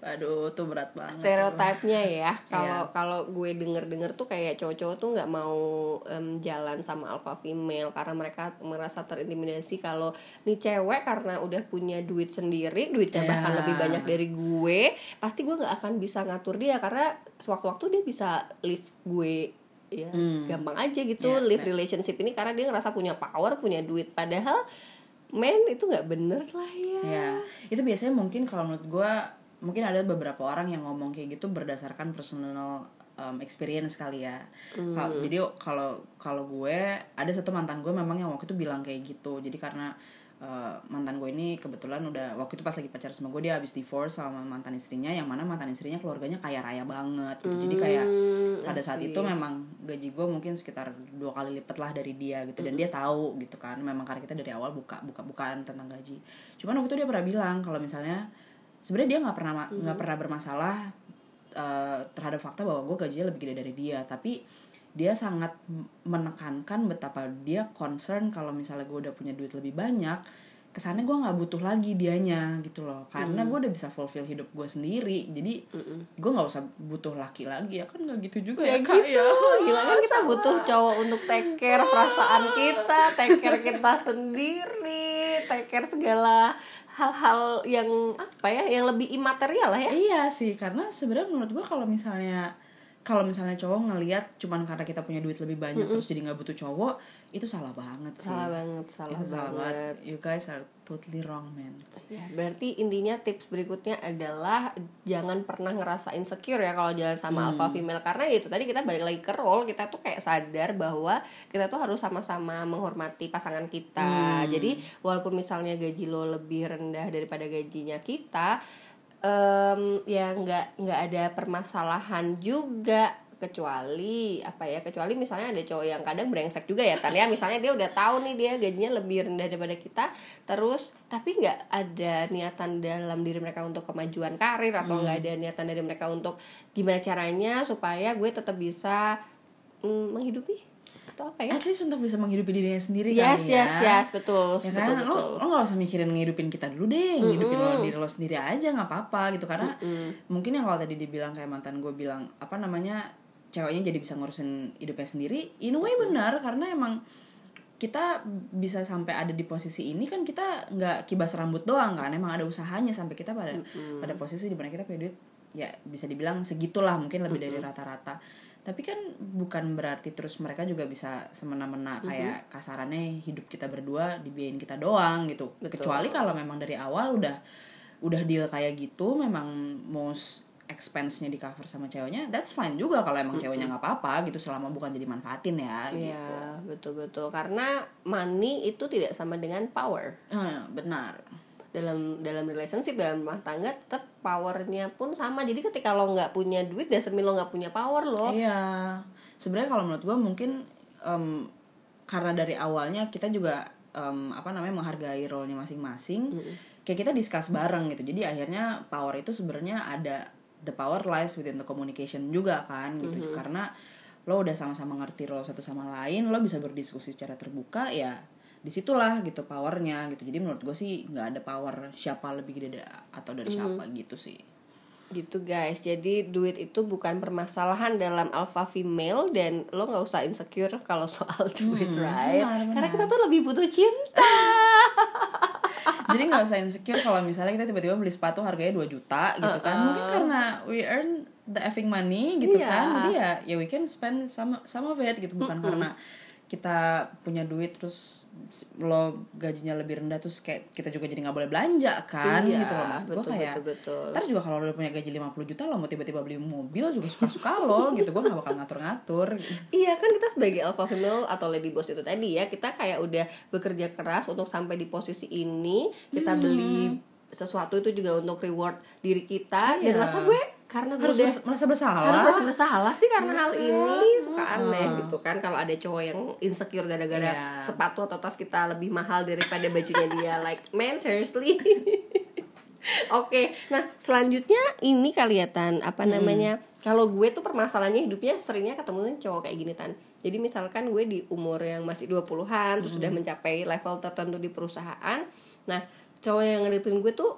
Aduh tuh berat banget stereotipnya ya. Iya. kalau kalau gue denger denger tuh kayak cowok-cowok tuh nggak mau em, jalan sama alpha female. Karena mereka merasa terintimidasi kalau nih cewek karena udah punya duit sendiri duitnya Iya. bahkan lebih banyak dari gue pasti gue nggak akan bisa ngatur dia. Karena sewaktu-waktu dia bisa live gue ya Hmm. gampang aja gitu Iya, live iya. relationship ini karena dia ngerasa punya power punya duit padahal men itu nggak bener lah ya Ya, itu biasanya mungkin kalau menurut gue mungkin ada beberapa orang yang ngomong kayak gitu berdasarkan personal um, experience kali ya. Kal- Jadi kalau kalau gue ada satu mantan gue memang yang waktu itu bilang kayak gitu. Jadi karena uh, mantan gue ini kebetulan udah waktu itu pas lagi pacar sama gue dia habis divorce sama mantan istrinya yang mana mantan istrinya keluarganya kaya raya banget gitu. Jadi kayak Hmm, pada saat itu memang gaji gue mungkin sekitar dua kali lipat lah dari dia gitu. Dan dia tahu gitu kan memang karena kita dari awal buka buka bukaan tentang gaji. Cuman waktu itu dia pernah bilang kalau misalnya sebenarnya dia nggak pernah nggak pernah bermasalah eh, terhadap fakta bahwa gue gajinya lebih gede dari dia. Tapi dia sangat menekankan betapa dia concern kalau misalnya gue udah punya duit lebih banyak kesannya gue nggak butuh lagi dianya gitu loh. Karena gue udah bisa fulfill hidup gue sendiri. Jadi gue nggak usah butuh laki lagi. Ya kan nggak gitu juga ya, ya Kak, gitu. [LAUGHS] gila kan kita butuh cowok untuk take care perasaan kita take care kita sendiri take care segala hal-hal yang apa ya yang lebih imaterial lah ya. Iya sih, karena sebenarnya menurut gua kalau misalnya kalau misalnya cowok ngelihat cuman karena kita punya duit lebih banyak terus jadi nggak butuh cowok itu salah banget sih. salah banget salah itu salah banget banget. You guys are totally wrong, man. ya berarti intinya tips berikutnya adalah jangan pernah ngerasa insecure ya kalau jalan sama alpha female karena itu tadi kita balik lagi ke role kita tuh kayak sadar bahwa kita tuh harus sama-sama menghormati pasangan kita jadi walaupun misalnya gaji lo lebih rendah daripada gajinya kita em, ya nggak nggak ada permasalahan juga kecuali apa ya kecuali misalnya ada cowok yang kadang brengsek juga ya Tan ya. Misalnya dia udah tahu nih dia gajinya lebih rendah daripada kita terus tapi nggak ada niatan dalam diri mereka untuk kemajuan karir atau nggak ada niatan dari mereka untuk gimana caranya supaya gue tetap bisa mm, menghidupi itu apa ya? At least untuk bisa menghidupi dirinya sendiri yes kali ya. yes yes betul ya betul kan? Betul. lo lo gak usah mikirin ngehidupin kita dulu deh ngehidupin lo diri lo sendiri aja nggak apa-apa gitu. Karena mungkin yang kalau tadi dibilang kayak mantan gue bilang apa namanya ceweknya jadi bisa ngurusin hidupnya sendiri in a way benar. Karena emang kita bisa sampai ada di posisi ini kan kita nggak kibas rambut doang kan? Emang ada usahanya sampai kita pada pada posisi di mana kita punya duit ya bisa dibilang segitulah mungkin lebih dari rata-rata tapi kan bukan berarti terus mereka juga bisa semena-mena kayak kasarannya hidup kita berdua dibiayain kita doang gitu. Kecuali kalau memang dari awal udah udah deal kayak gitu memang most expense-nya di cover sama ceweknya that's fine juga kalau emang ceweknya nggak apa-apa gitu selama bukan jadi manfaatin ya gitu. Iya betul betul karena money itu tidak sama dengan power. Eh, benar dalam dalam relationship dalam rumah tangga tetap powernya pun sama. Jadi ketika lo nggak punya duit dasar lo nggak punya power lo. Iya, sebenarnya kalau menurut gue mungkin em, karena dari awalnya kita juga em, apa namanya menghargai role-nya masing-masing, kayak kita discuss bareng gitu. Jadi akhirnya power itu sebenarnya ada the power lies within the communication juga kan gitu. Karena lo udah sama-sama ngerti role satu sama lain, lo bisa berdiskusi secara terbuka ya di situlah gitu powernya gitu. Jadi menurut gue sih nggak ada power siapa lebih gede atau dari siapa gitu sih. Gitu guys. Jadi duit itu bukan permasalahan dalam alpha female dan lo nggak usah insecure kalau soal [LAUGHS] duit right? benar, benar. karena kita tuh lebih butuh cinta. [LAUGHS] Jadi nggak usah insecure kalau misalnya kita tiba-tiba beli sepatu harganya 2 juta gitu kan. Mungkin karena we earn the effing money gitu Iya. kan. Jadi ya ya we can spend some some of it gitu. Bukan karena kita punya duit terus lo gajinya lebih rendah terus kayak kita juga jadi nggak boleh belanja kan Iya, gitu loh maksud gue betul, kayak betul, betul. ntar juga kalau lo punya gaji 50 juta lo mau tiba-tiba beli mobil juga suka-suka lo [LAUGHS] gitu gue gak bakal ngatur-ngatur Iya kan kita sebagai alpha female atau lady boss itu tadi ya kita kayak udah bekerja keras untuk sampai di posisi ini kita Hmm. beli sesuatu itu juga untuk reward diri kita dan Iya. masa gue karena gue harus udah merasa- bersalah harus merasa bersalah sih karena hal Iya. ini suka aneh gitu kan kalau ada cowok yang insecure gara-gara Iya. sepatu atau tas kita lebih mahal daripada bajunya dia [LAUGHS] like man seriously [LAUGHS] Oke, nah selanjutnya ini kelihatan apa Hmm. namanya? Kalau gue tuh permasalahannya hidupnya seringnya ketemu cowok kayak gini tan. Jadi misalkan gue di umur yang masih 20-an terus Hmm. sudah mencapai level tertentu di perusahaan. Nah, cowok yang ngedeketin gue tuh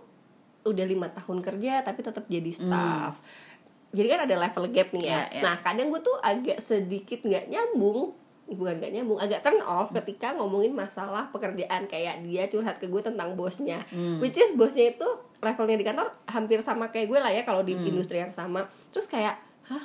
udah lima tahun kerja tapi tetap jadi staff. Jadi kan ada level gap nih ya. Hmm. Iya, iya. Nah, kadang gue tuh agak sedikit nggak nyambung bukan gak nyambung agak turn off ketika ngomongin masalah pekerjaan kayak dia curhat ke gue tentang bosnya Hmm. which is bosnya itu levelnya di kantor hampir sama kayak gue lah ya kalau di Hmm. industri yang sama terus kayak hah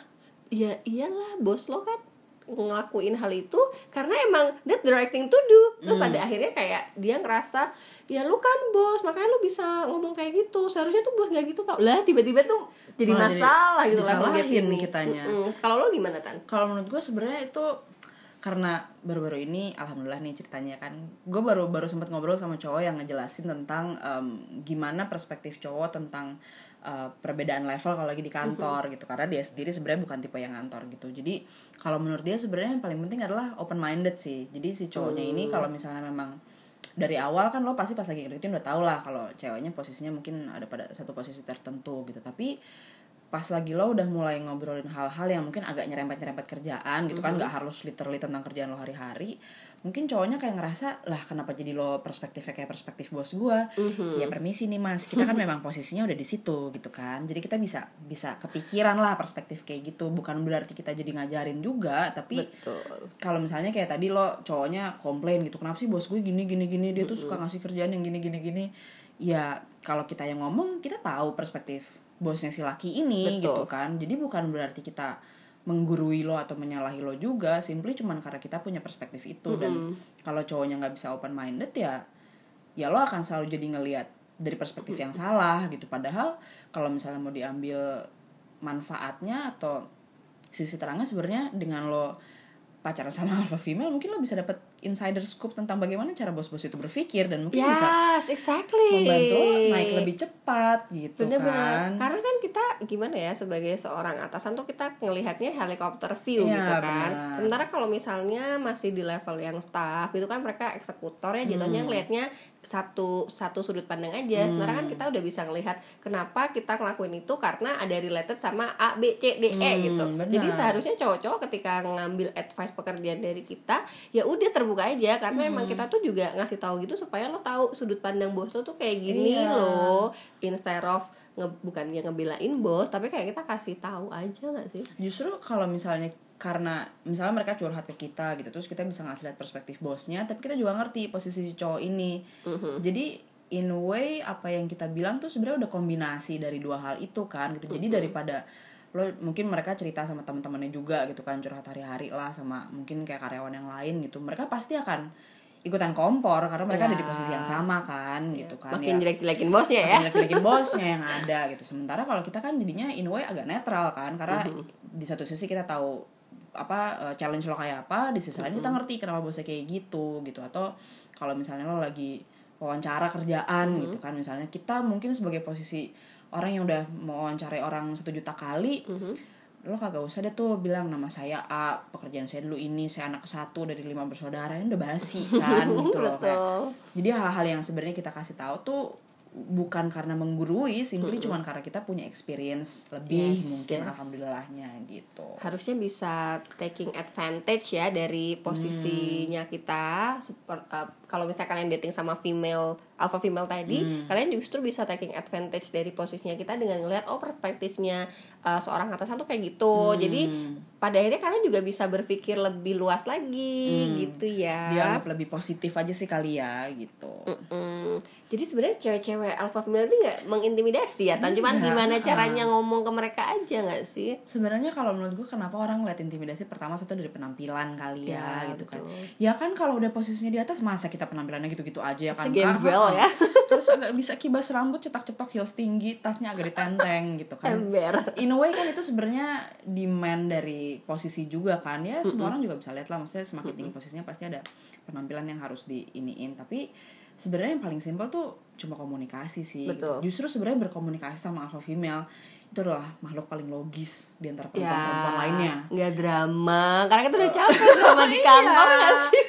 iya iyalah bos lo kan ngelakuin hal itu karena emang that's the right thing to do terus Hmm. pada akhirnya kayak dia ngerasa ya lu kan bos makanya lu bisa ngomong kayak gitu seharusnya tuh bos nggak gitu tau lah tiba-tiba tuh jadi Malah jadi masalah gitu level gap disalahin ini kitanya. Mm-mm. kalau lo gimana tan kalau menurut gue sebenarnya itu karena baru-baru ini alhamdulillah nih ceritanya kan gue baru baru sempat ngobrol sama cowok yang ngejelasin tentang em, gimana perspektif cowok tentang eh, perbedaan level kalau lagi di kantor gitu. Karena dia sendiri sebenarnya bukan tipe yang kantor gitu. Jadi kalau menurut dia sebenarnya yang paling penting adalah open minded sih. Jadi si cowoknya ini kalau misalnya memang dari awal kan lo pasti pas lagi ngedeketin udah tau lah kalau ceweknya posisinya mungkin ada pada satu posisi tertentu gitu. Tapi pas lagi lo udah mulai ngobrolin hal-hal yang mungkin agak nyerempet-nyerempet kerjaan gitu kan nggak harus literally tentang kerjaan lo hari-hari mungkin cowoknya kayak ngerasa lah kenapa jadi lo perspektifnya kayak perspektif bos gua? Ya permisi nih mas. Kita kan [LAUGHS] memang posisinya udah di situ gitu kan. Jadi kita bisa bisa kepikiran lah perspektif kayak gitu. Bukan berarti kita jadi ngajarin juga tapi kalau misalnya kayak tadi lo cowoknya komplain gitu kenapa sih bos gue gini gini gini? Dia tuh suka ngasih kerjaan yang gini gini gini. Ya kalau kita yang ngomong kita tahu perspektif bosnya si laki ini Betul. gitu kan. Jadi bukan berarti kita menggurui lo atau menyalahi lo juga simply cuman karena kita punya perspektif itu. Dan kalau cowoknya nggak bisa open minded ya ya lo akan selalu jadi ngelihat dari perspektif yang salah gitu. Padahal kalau misalnya mau diambil manfaatnya atau sisi terangnya sebenarnya dengan lo pacaran sama [LAUGHS] alpha female mungkin lo bisa dapat insider scoop tentang bagaimana cara bos-bos itu berpikir dan mungkin bisa yes exactly membantu naik lebih cepat gitu Bener-bener. kan Karena kan kita gimana ya sebagai seorang atasan tuh kita ngelihatnya helikopter view Iya, gitu kan. benar. Sementara kalau misalnya masih di level yang staff itu kan mereka eksekutor ya jatuhnya Hmm. ngelihatnya satu satu sudut pandang aja sebenarnya kan kita udah bisa ngelihat kenapa kita ngelakuin itu karena ada related sama A B C D E Hmm, gitu benar. jadi seharusnya cowok-cowok ketika ngambil advice pekerjaan dari kita ya udah terbuka aja karena emang Hmm. kita tuh juga ngasih tahu gitu supaya lo tahu sudut pandang bos lo tuh kayak gini Iya. loh instead of nge, bukan dia ngebelain bos tapi kayak kita kasih tahu aja nggak sih justru kalau misalnya karena misalnya mereka curhat ke kita gitu terus kita bisa ngasih lihat perspektif bosnya tapi kita juga ngerti posisi si cowok ini. Jadi in a way apa yang kita bilang tuh sebenarnya udah kombinasi dari dua hal itu kan gitu. Jadi daripada lo mungkin mereka cerita sama teman-temannya juga gitu kan curhat hari-hari lah sama mungkin kayak karyawan yang lain gitu mereka pasti akan ikutan kompor karena mereka ada di Ya. posisi yang sama kan gitu kan makin ya. jelek-jelekin bosnya ya. jelek-jelekin [LAUGHS] bosnya yang ada gitu. Sementara kalau kita kan jadinya in a way agak netral kan karena di satu sisi kita tahu apa eh, challenge lo kayak apa di sisi lain kita ngerti kenapa bosnya kayak gitu gitu. Atau kalau misalnya lo lagi wawancara kerjaan gitu kan misalnya kita mungkin sebagai posisi orang yang udah mau wawancarai orang satu juta kali lo kagak usah deh tuh bilang nama saya A pekerjaan saya dulu ini saya anak satu dari lima bersaudara ini udah basi [LAUGHS] kan gitu loh kayak. Jadi hal-hal yang sebenarnya kita kasih tahu tuh bukan karena menggurui, simply cuman karena kita punya experience lebih Yes, mungkin yes. alhamdulillahnya gitu. harusnya bisa taking advantage ya dari posisinya Hmm. kita uh, kalau misalnya kalian dating sama female alpha female tadi Hmm. kalian justru bisa taking advantage dari posisinya kita dengan ngelihat oh perspektifnya uh, seorang atasan tuh kayak gitu Hmm. jadi pada akhirnya kalian juga bisa berpikir lebih luas lagi Hmm. gitu ya Dianggap lebih positif aja sih kali ya gitu. Mm. Jadi sebenarnya cewek-cewek alpha female ini nggak mengintimidasi ya, Tan? Cuman Enggak, gimana uh-uh. caranya ngomong ke mereka aja nggak sih? Sebenarnya kalau menurut gue kenapa orang ngeliat intimidasi pertama satu dari penampilan kali ya, Ya, gitu kan. betul. Ya kan kalau udah posisinya di atas masa kita penampilannya gitu-gitu aja ya kan. Segembel Kak? ya. [LAUGHS] Terus agak bisa kibas rambut cetak-cetok heels tinggi, tasnya agak ditenteng gitu kan. Ember. in a way kan itu sebenarnya demand dari posisi juga kan ya semua orang juga bisa lihat lah maksudnya semakin tinggi posisinya pasti ada penampilan yang harus diiniin tapi sebenarnya yang paling simpel tuh cuma komunikasi sih Betul. justru sebenarnya berkomunikasi sama alpha female itu adalah makhluk paling logis di antara Ya, perempuan-perempuan lainnya nggak drama. Karena kita udah capek drama di [LAUGHS] kantor Iya. nggak sih?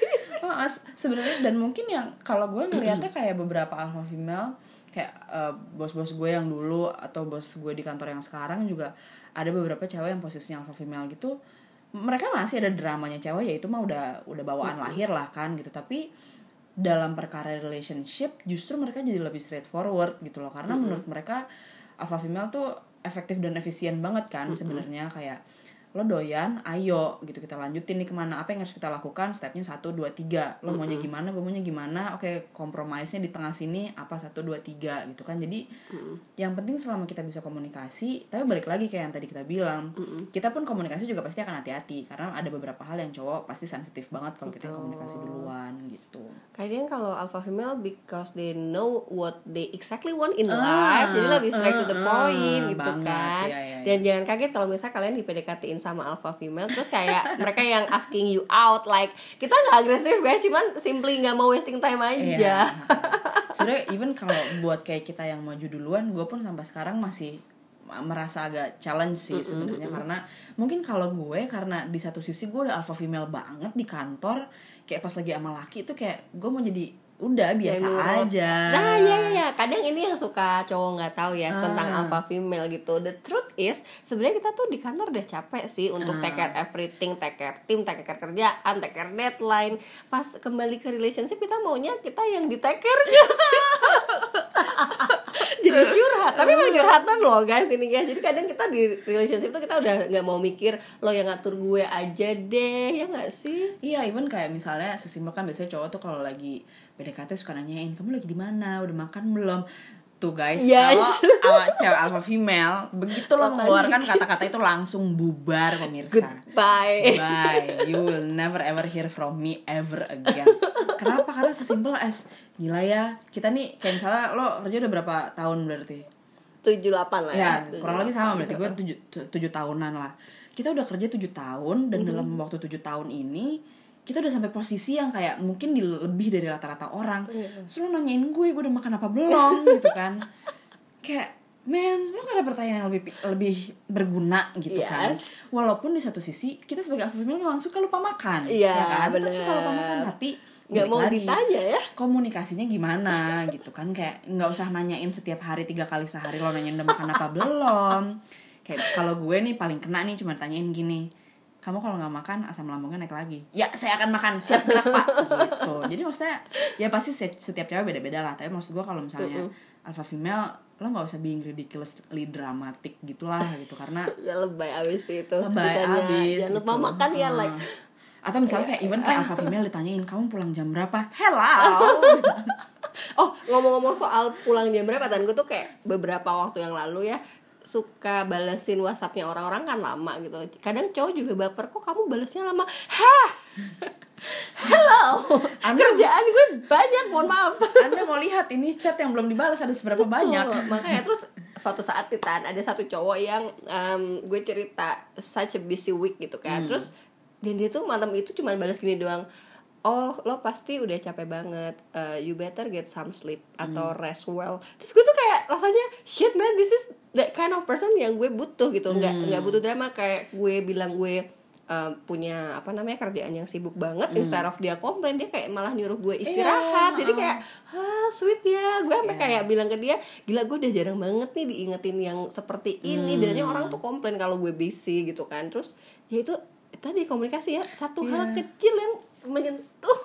As- sebenarnya dan mungkin yang kalau gue ngeliatnya kayak beberapa alpha female kayak eh, bos-bos gue yang dulu atau bos gue di kantor yang sekarang juga ada beberapa cewek yang posisinya alpha female gitu. Mereka masih ada dramanya cewek ya itu mah udah udah bawaan lahir lah kan gitu. Tapi dalam perkara relationship justru mereka jadi lebih straightforward gitu loh. Karena menurut mereka alpha female tuh efektif dan efisien banget kan sebenarnya. Kayak lo doyan ayo gitu kita lanjutin nih ke mana apa yang harus kita lakukan stepnya satu dua tiga. Lo maunya gimana gue maunya gimana oke kompromisnya di tengah sini apa satu dua tiga gitu kan. Jadi yang penting selama kita bisa komunikasi tapi balik lagi kayak yang tadi kita bilang kita pun komunikasi juga pasti akan hati-hati karena ada beberapa hal yang cowok pasti sensitif banget kalau kita komunikasi duluan gitu. Kadang kalau alpha female because they know what they exactly want in Ah, life, jadi lebih straight to the ah, point ah, gitu banget. kan. Iya, iya, Dan jangan kaget kalau misalnya kalian di Sama alpha female, terus kayak [LAUGHS] mereka yang asking you out, like kita nggak agresif guys, cuman simply nggak mau wasting time aja. Iya. [LAUGHS] Sebenarnya even kalau buat kayak kita yang maju duluan, gue pun sampai sekarang masih merasa agak challenge sih sebenarnya karena mungkin kalau gue karena di satu sisi gue udah alpha female banget di kantor kayak pas lagi sama laki itu kayak gue mau jadi udah biasa aja Nah, iya iya iya. Kadang ini yang suka cowok nggak tahu ya tentang Ah. alpha female gitu. The truth is, sebenarnya kita tuh di kantor udah capek sih untuk Ah. take care everything, take care tim, take care kerjaan, take care deadline. Pas kembali ke relationship kita maunya kita yang di take care sih? [LAUGHS] [LAUGHS] Jadi curhat, tapi emang curhatan loh guys ini guys. Jadi kadang kita di relationship tuh kita udah nggak mau mikir lo yang ngatur gue aja deh, ya nggak sih? Iya, even kayak misalnya sesimpel kan biasanya cowok tuh kalau lagi PDKT suka nanyain kamu lagi di mana, udah makan belum? Tuh guys, Yes. kalau awak cewek alpha female begitu lo mengeluarkan kata-kata itu langsung bubar pemirsa. Goodbye. Bye, you will never ever hear from me ever again. Kenapa? Karena sesimpel as gila ya. Kita nih kayak misalnya lo kerja udah berapa tahun berarti? tujuh delapan lah ya. Ya, kurang lebih sama berarti gue tujuh, tu- tujuh tahunan lah. Kita udah kerja tujuh tahun dan dalam waktu tujuh tahun ini kita udah sampai posisi yang kayak mungkin di lebih dari rata-rata orang. Terus lo nanyain gue, gue udah makan apa belum [LAUGHS] gitu kan? Kayak Men, lo gak ada pertanyaan yang lebih lebih berguna gitu kan Yes. Walaupun di satu sisi kita sebagai alpha female memang suka lupa makan Iya, ya kan? Tetap bener. suka lupa makan Tapi nggak mau lagi. ditanya ya komunikasinya gimana [LAUGHS] gitu kan kayak nggak usah nanyain setiap hari tiga kali sehari lo nanyain udah makan apa [LAUGHS] belum kayak kalau gue nih paling kena nih cuma tanyain gini kamu kalau nggak makan asam lambungnya naik lagi. Ya saya akan makan. Siap gerak pak. [LAUGHS] Gitu. Jadi maksudnya ya pasti se- setiap cewek beda-beda lah. Tapi maksud gue kalau misalnya alpha female lo nggak usah being ridiculously dramatic gitulah gitu. Karena [LAUGHS] ya lebay abis itu. Lebay Bukannya, abis jangan lupa gitu. makan ya like. Atau misalnya kayak even kayak alpha female ditanyain kamu pulang jam berapa? Hello. [LAUGHS] Oh ngomong-ngomong soal pulang jam berapa dan gue tuh kayak beberapa waktu yang lalu ya suka balesin whatsappnya orang-orang kan lama gitu. Kadang cowok juga baper kok kamu balesnya lama? Hah? Hello. Anda- kerjaan gue banyak mohon maaf. Anda mau lihat ini chat yang belum dibalas ada seberapa banyak? Betul. makanya terus suatu saat nih Tan, ada satu cowok yang em, gue cerita such a busy week gitu kan. Hmm. terus dan dia tuh malam itu cuma balas gini doang oh lo pasti udah capek banget Uh, you better get some sleep atau Hmm. rest well terus gue tuh kayak rasanya shit man this is that kind of person yang gue butuh gitu nggak Hmm. nggak butuh drama kayak gue bilang gue uh, punya apa namanya kerjaan yang sibuk banget Hmm. instead of dia komplain dia kayak malah nyuruh gue istirahat Iya, jadi kayak ah sweet ya gue sampai Iya. kayak bilang ke dia gila gue udah jarang banget nih diingetin yang seperti ini Hmm. biasanya orang tuh komplain kalau gue busy gitu kan terus ya itu tadi komunikasi ya satu hal Iya. kecil yang menyentuh.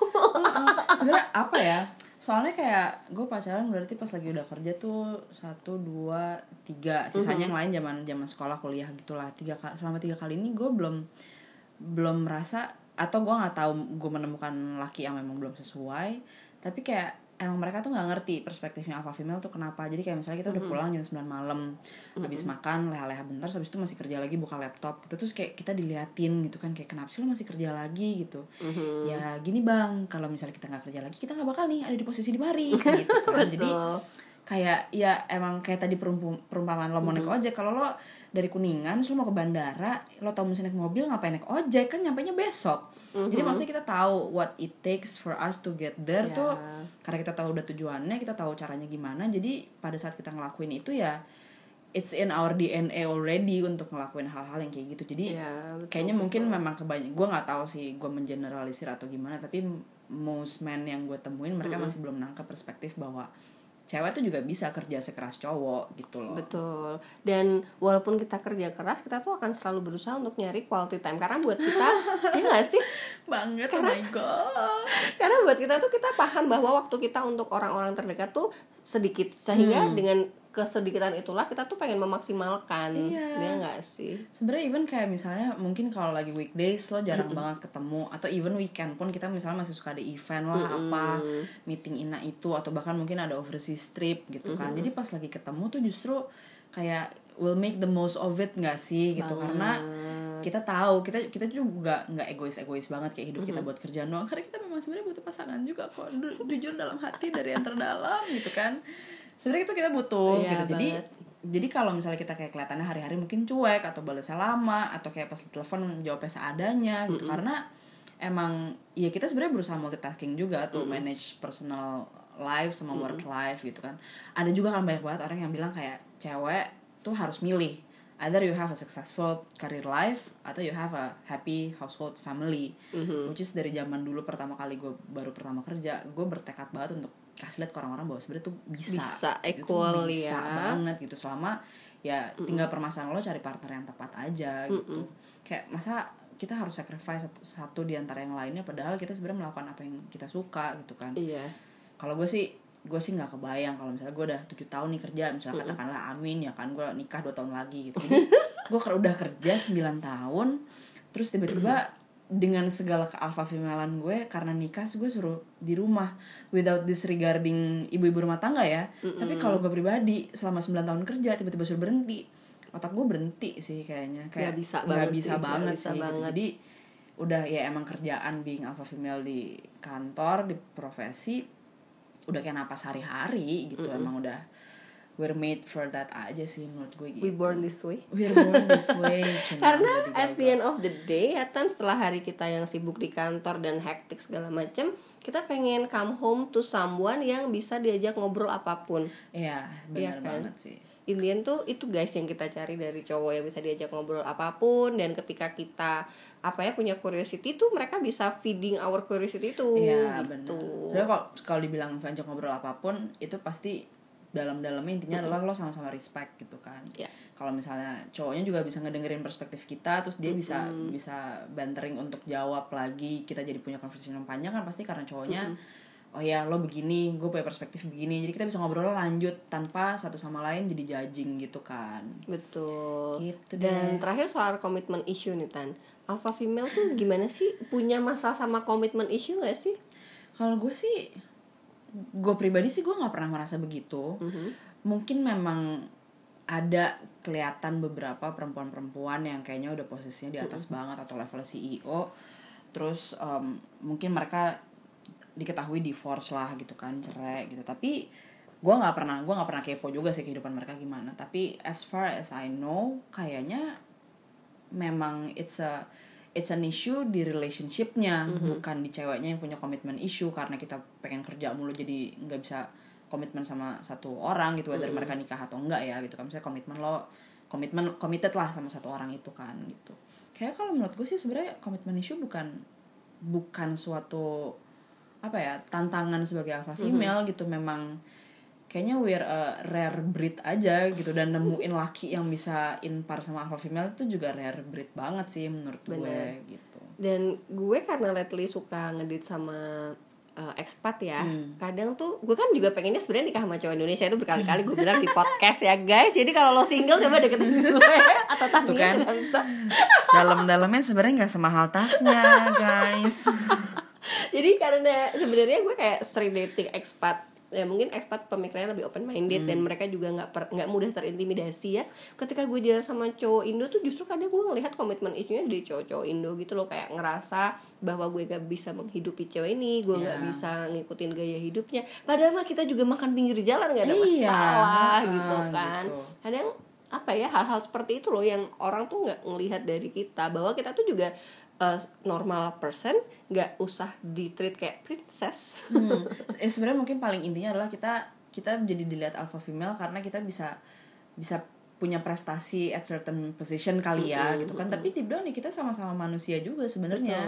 Sebenarnya [LAUGHS] apa ya? Soalnya kayak gue pacaran berarti pas lagi udah kerja tuh satu dua tiga. Sisanya yang lain zaman zaman sekolah kuliah gitulah. Tiga selama tiga kali ini gue belum belum merasa atau gue nggak tahu gue menemukan laki yang memang belum sesuai. Tapi kayak emang mereka tuh nggak ngerti perspektifnya alpha female tuh kenapa. Jadi kayak misalnya kita udah pulang jam 9 malam habis makan leha-leha bentar habis itu masih kerja lagi buka laptop gitu. Terus kayak kita diliatin gitu kan kayak kenapa sih lo masih kerja lagi gitu. Ya gini bang kalau misalnya kita nggak kerja lagi kita nggak bakal nih ada di posisi di mari [LAUGHS] gitu kan. Jadi. Kayak ya emang kayak tadi perumpum, perumpamaan lo mau naik ojek kalau lo dari kuningan lo mau ke bandara lo tau mesti naik mobil ngapain naik ojek? Kan nyampe nya besok. Jadi maksudnya kita tahu what it takes for us to get there Ya. tuh karena kita tahu udah tujuannya kita tahu caranya gimana. Jadi pada saat kita ngelakuin itu ya it's in our DNA already untuk ngelakuin hal-hal yang kayak gitu. Jadi betul, kayaknya mungkin memang kebanyakan gue nggak tahu sih gue mengeneralisir atau gimana tapi most men yang gue temuin mereka masih belum nangkep perspektif bahwa cewek tuh juga bisa kerja sekeras cowok gitu loh Betul. Dan walaupun kita kerja keras, kita tuh akan selalu berusaha untuk nyari quality time karena buat kita [LAUGHS] ya nggak sih? banget oh my god [LAUGHS] Karena buat kita tuh kita paham bahwa waktu kita untuk orang-orang terdekat tuh sedikit sehingga Hmm. dengan kesedikitan itulah kita tuh pengen memaksimalkan. Iya. Dia nggak sih? sebenarnya even kayak misalnya mungkin kalau lagi weekdays lo jarang banget ketemu atau even weekend pun kita misalnya masih suka ada event lah apa meeting ina itu atau bahkan mungkin ada overseas trip gitu kan. Jadi pas lagi ketemu tuh justru kayak will make the most of it nggak sih gitu? Karena kita tahu kita kita juga nggak egois egois banget kayak hidup kita buat kerjaan doang. Karena kita memang sebenarnya butuh pasangan juga kok. Ju- jujur dalam hati dari yang terdalam gitu kan sebenarnya itu kita butuh Iya, gitu. Jadi banget. jadi kalau misalnya kita kayak kelihatannya hari-hari mungkin cuek atau balasnya lama atau kayak pas telepon jawabnya seadanya gitu. Karena emang ya kita sebenarnya berusaha multitasking juga tuh manage personal life sama work life gitu kan. Ada juga kan banyak banget orang yang bilang kayak cewek tuh harus milih. Either you have a successful career life atau you have a happy household family. Which is dari zaman dulu pertama kali gue baru pertama kerja gue bertekad banget untuk kasih lihat ke orang-orang bahwa sebenarnya tuh bisa Bisa, Gitu, equal bisa ya. banget gitu. Selama ya tinggal permasalahan lo cari partner yang tepat aja gitu. Kayak masa kita harus sacrifice satu, satu di antara yang lainnya padahal kita sebenarnya melakukan apa yang kita suka gitu kan. Iya. kalau gue sih gue sih nggak kebayang kalau misalnya gue udah tujuh tahun nih kerja misalnya katakanlah amin ya kan gue nikah dua tahun lagi gitu. [LAUGHS] Gue udah kerja 9 tahun terus tiba-tiba [CLEARS THROAT] dengan segala kealfa femalan gue karena nikah gue suruh di rumah without disregarding ibu-ibu rumah tangga ya. Tapi kalau gue pribadi selama 9 tahun kerja tiba-tiba suruh berhenti. Otak gue berhenti sih kayaknya. Kayak Nggak bisa banget bisa sih, banget bisa sih gitu. banget. jadi udah ya emang kerjaan being alpha female di kantor di profesi udah kayak napas hari-hari gitu emang udah we're made for that aja sih menurut gue gitu we born this way [LAUGHS] we're born this way [LAUGHS] karena at the end of the day ya kan setelah hari kita yang sibuk di kantor dan hektik segala macam kita pengen come home to someone yang bisa diajak ngobrol apa pun Iya, Iya benar kan? banget sih. Indian tuh itu guys yang kita cari dari cowok yang bisa diajak ngobrol apa pun dan ketika kita apa ya punya curiosity tuh mereka bisa feeding our curiosity tuh Iya, gitu. benar. Kalau kalau dibilang ajak ngobrol apa pun, itu pasti dalam-dalamnya intinya adalah lo sama-sama respect gitu kan. Iya. Kalau misalnya cowoknya juga bisa ngedengerin perspektif kita, terus dia bisa bisa bantering untuk jawab lagi, kita jadi punya conversation yang panjang kan pasti karena cowoknya Oh ya lo begini, gue punya perspektif begini, jadi kita bisa ngobrol lanjut tanpa satu sama lain jadi judging gitu kan. Betul. Gitu Dan deh. terakhir soal komitmen issue nih Tan. Alpha female tuh gimana sih? Punya masalah sama komitmen issue gak sih? Kalau gue sih, gue pribadi sih gue nggak pernah merasa begitu. Mungkin memang ada kelihatan beberapa perempuan-perempuan yang kayaknya udah posisinya di atas banget atau level CEO. Terus em, mungkin mereka diketahui divorce lah gitu kan, cerai gitu. Tapi gue nggak pernah gue nggak pernah kepo juga sih kehidupan mereka gimana. Tapi as far as I know, kayaknya memang it's a it's an issue di relationshipnya bukan di ceweknya yang punya komitmen issue karena kita pengen kerja mulu jadi nggak bisa komitmen sama satu orang gitu whether mereka nikah atau enggak ya gitu kan. Misalnya komitmen lo komitmen committed lah sama satu orang itu kan gitu. Kayak kalau menurut gue sih sebenarnya komitmen issue bukan bukan suatu apa ya tantangan sebagai alpha female gitu. Memang kayaknya we're a rare breed aja gitu. Dan nemuin laki yang bisa impar sama alpha female itu juga rare breed banget sih menurut gue Bener. gitu. Dan gue karena lately suka ngedit sama uh, expat ya kadang tuh gue kan juga pengennya sebenarnya nikah sama cowok Indonesia itu berkali-kali gue bilang di podcast ya guys. Jadi kalau lo single coba deketin gue [LAUGHS] atau Tuh kan. bisa. Dalam-dalamnya sebenarnya nggak semahal tasnya guys. [LAUGHS] Jadi karena sebenarnya gue kayak sering dating expat ya mungkin expat pemikirannya lebih open minded dan mereka juga nggak nggak mudah terintimidasi ya. Ketika gue jalan sama cowok Indo tuh justru kadang gue ngelihat komitmen isunya dari cowok-cowok Indo gitu loh kayak ngerasa bahwa gue gak bisa menghidupi cewek ini gue nggak Ya. bisa ngikutin gaya hidupnya. Padahal mah kita juga makan pinggir jalan nggak ada Iya, masalah ah, gitu kan. gitu. kadang apa ya hal-hal seperti itu loh yang orang tuh nggak ngelihat dari kita. Bahwa kita tuh juga uh, normal person nggak usah di treat kayak princess. Hmm. [LAUGHS] Eh, sebenarnya mungkin paling intinya adalah kita kita jadi dilihat alpha female karena kita bisa bisa punya prestasi at certain position kali ya gitu kan. tapi deep down nih kita sama-sama manusia juga sebenarnya.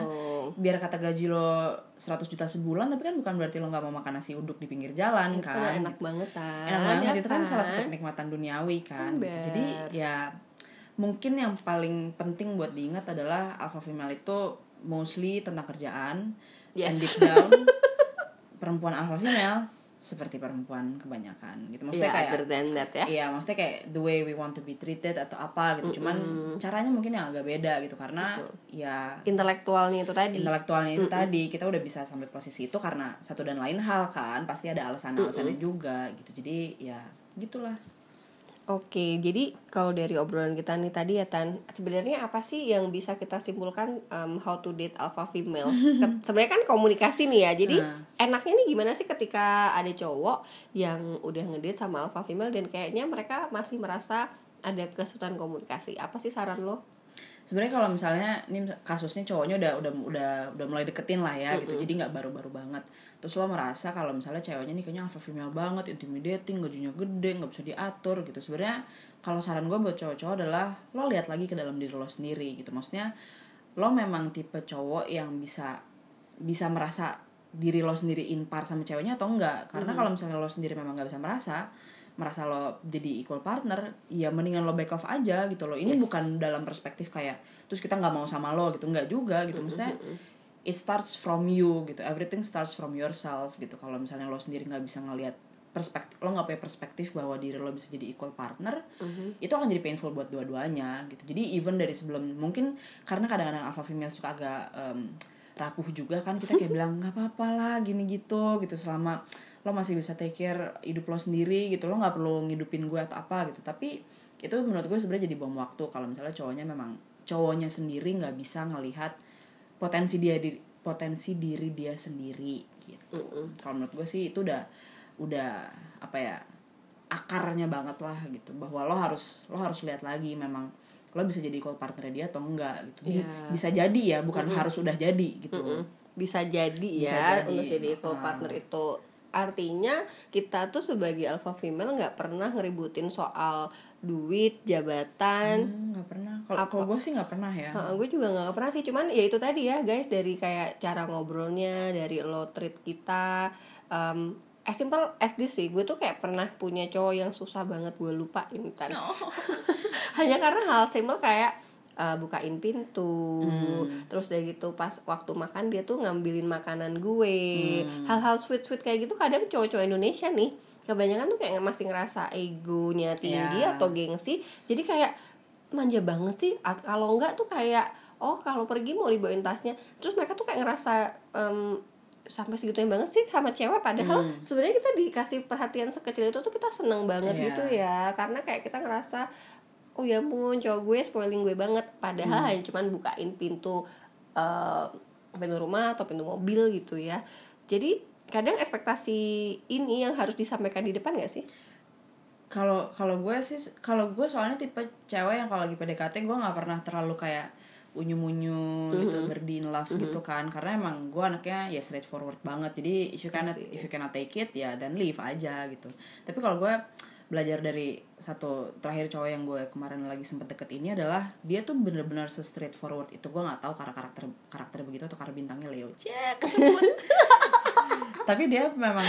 Biar kata gaji lo 100 juta sebulan tapi kan bukan berarti lo nggak mau makan nasi uduk di pinggir jalan Itu kan. enak banget kan enak banget ya itu kan salah satu kenikmatan duniawi kan gitu. Jadi ya mungkin yang paling penting buat diingat adalah alpha female itu mostly tentang kerjaan. Yes. and deep down [LAUGHS] perempuan alpha female seperti perempuan kebanyakan gitu. Maksudnya ya kayak other than that ya. Iya, maksudnya kayak the way we want to be treated atau apa gitu. Cuman caranya mungkin yang agak beda gitu. Karena ya intelektualnya itu tadi. Intelektualnya itu tadi kita udah bisa sampai posisi itu karena satu dan lain hal kan. Pasti ada alasan-alasannya juga gitu. Jadi ya gitulah. Oke, jadi kalau dari obrolan kita nih tadi ya Tan, sebenarnya apa sih yang bisa kita simpulkan um, how to date alpha female? [LAUGHS] Sebenarnya kan komunikasi nih ya, jadi Nah. enaknya nih gimana sih ketika ada cowok yang udah ngedate sama alpha female dan kayaknya mereka masih merasa ada kesulitan komunikasi. Apa sih saran lo? Sebenarnya kalau misalnya ini kasusnya cowoknya udah udah udah udah mulai deketin lah ya gitu. Jadi nggak baru-baru banget. Terus lo merasa kalau misalnya ceweknya nih kayaknya alpha female banget, intimidating, gajinya gede, nggak bisa diatur gitu. Sebenarnya kalau saran gue buat cowok-cowok adalah lo lihat lagi ke dalam diri lo sendiri gitu. Maksudnya lo memang tipe cowok yang bisa bisa merasa diri lo sendiri impar sama ceweknya atau enggak karena kalau misalnya lo sendiri memang nggak bisa merasa merasa lo jadi equal partner ya mendingan lo back off aja gitu loh. Ini Yes. bukan dalam perspektif kayak terus kita nggak mau sama lo gitu. Nggak juga gitu. Maksudnya it starts from you gitu. Everything starts from yourself gitu. Kalau misalnya lo sendiri nggak bisa ngelihat perspektif lo nggak punya perspektif bahwa diri lo bisa jadi equal partner itu akan jadi painful buat dua-duanya gitu. Jadi even dari sebelum mungkin karena kadang-kadang alpha female suka agak em, rapuh juga kan. Kita kayak [LAUGHS] bilang nggak apa-apa lah gini gitu gitu. Selama lo masih bisa take care hidup lo sendiri gitu lo nggak perlu ngidupin gue atau apa gitu. Tapi itu menurut gue sebenarnya jadi bom waktu kalau misalnya cowoknya memang cowoknya sendiri nggak bisa ngelihat potensi dia di potensi diri dia sendiri gitu. Kalau menurut gue sih itu udah udah apa ya akarnya banget lah gitu. Bahwa lo harus lo harus lihat lagi memang lo bisa jadi co partner dia atau enggak gitu. Iya. bisa jadi ya bukan harus udah jadi gitu. Bisa jadi Bisa ya jadi. untuk jadi equal partner itu artinya kita tuh sebagai alpha female nggak pernah ngeributin soal duit jabatan. Hmm, nggak pernah. Kalau kalau gue sih nggak pernah ya. Gue juga nggak pernah sih. Cuman ya itu tadi ya guys dari kayak cara ngobrolnya dari lo treat kita um, as simple as this sih. Gue tuh kayak pernah punya cowok yang susah banget gue lupain kan. [LAUGHS] Hanya karena hal simple kayak uh, bukain pintu. Terus udah gitu pas waktu makan dia tuh ngambilin makanan gue. Hal-hal sweet sweet kayak gitu kadang cowok-cowok Indonesia nih kebanyakan tuh kayak masih ngerasa egonya tinggi Iya. atau gengsi. Jadi kayak manja banget sih. Kalau enggak tuh kayak oh kalau pergi mau dibawain tasnya. Terus mereka tuh kayak ngerasa em, sampai segitunya banget sih sama cewek. Padahal sebenarnya kita dikasih perhatian sekecil itu tuh kita seneng banget Iya. gitu ya. Karena kayak kita ngerasa oh ya ampun cowok gue spoiling gue banget. Padahal hanya cuman bukain pintu eh, pintu rumah atau pintu mobil gitu ya. Jadi kadang ekspektasi ini yang harus disampaikan di depan gak sih? Kalau kalau gue sih kalau gue soalnya tipe cewek yang kalau lagi PDKT gue nggak pernah terlalu kayak unyu-unyu gitu berdi in love gitu kan. Karena emang gue anaknya ya straightforward banget. Jadi if you cannot if you cannot take it ya dan leave aja gitu. Tapi kalau gue belajar dari satu terakhir cowok yang gue kemarin lagi sempet deket ini adalah dia tuh bener-bener se straightforward itu. Gue nggak tahu karena karakter karakter begitu atau karena bintangnya Leo. Cek kesebut. [LAUGHS] Tapi dia memang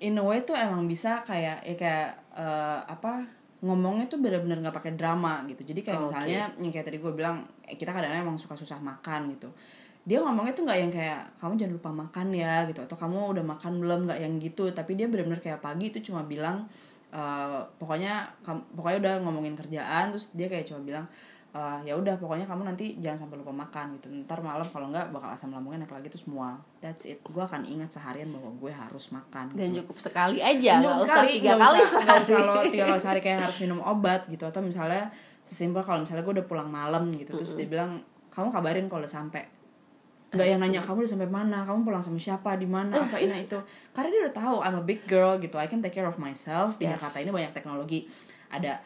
in a way tuh emang bisa kayak ya kayak eh, apa ngomongnya tuh bener-bener nggak pakai drama gitu. Jadi kayak Oh, misalnya yang kayak tadi gue bilang eh, kita kadang-kadang emang suka susah makan gitu. Dia ngomongnya tuh nggak yang kayak kamu jangan lupa makan ya gitu. Atau kamu udah makan belum? Nggak yang gitu. Tapi dia bener-bener kayak pagi itu cuma bilang eh, pokoknya kam- pokoknya udah ngomongin kerjaan terus dia kayak cuma bilang eh, ya udah pokoknya kamu nanti jangan sampai lupa makan gitu. Ntar malam kalau nggak bakal asam lambungnya naik lagi terus semua that's it. Gue akan ingat seharian bahwa gue harus makan dan gitu. cukup sekali aja Nggak usah sekali, tiga kali usah, sehari usah lo tiga kali [LAUGHS] sehari kayak harus minum obat gitu atau misalnya sesimpel kalau misalnya gue udah pulang malam gitu terus dia bilang kamu kabarin kalau udah sampai nggak yang nanya kamu udah sampai mana? Kamu pulang sama siapa? Di mana? Apa ini itu. [LAUGHS] Karena dia udah tahu I'm a big girl gitu. I can take care of myself. Di Yes. Jakarta ini banyak teknologi. Ada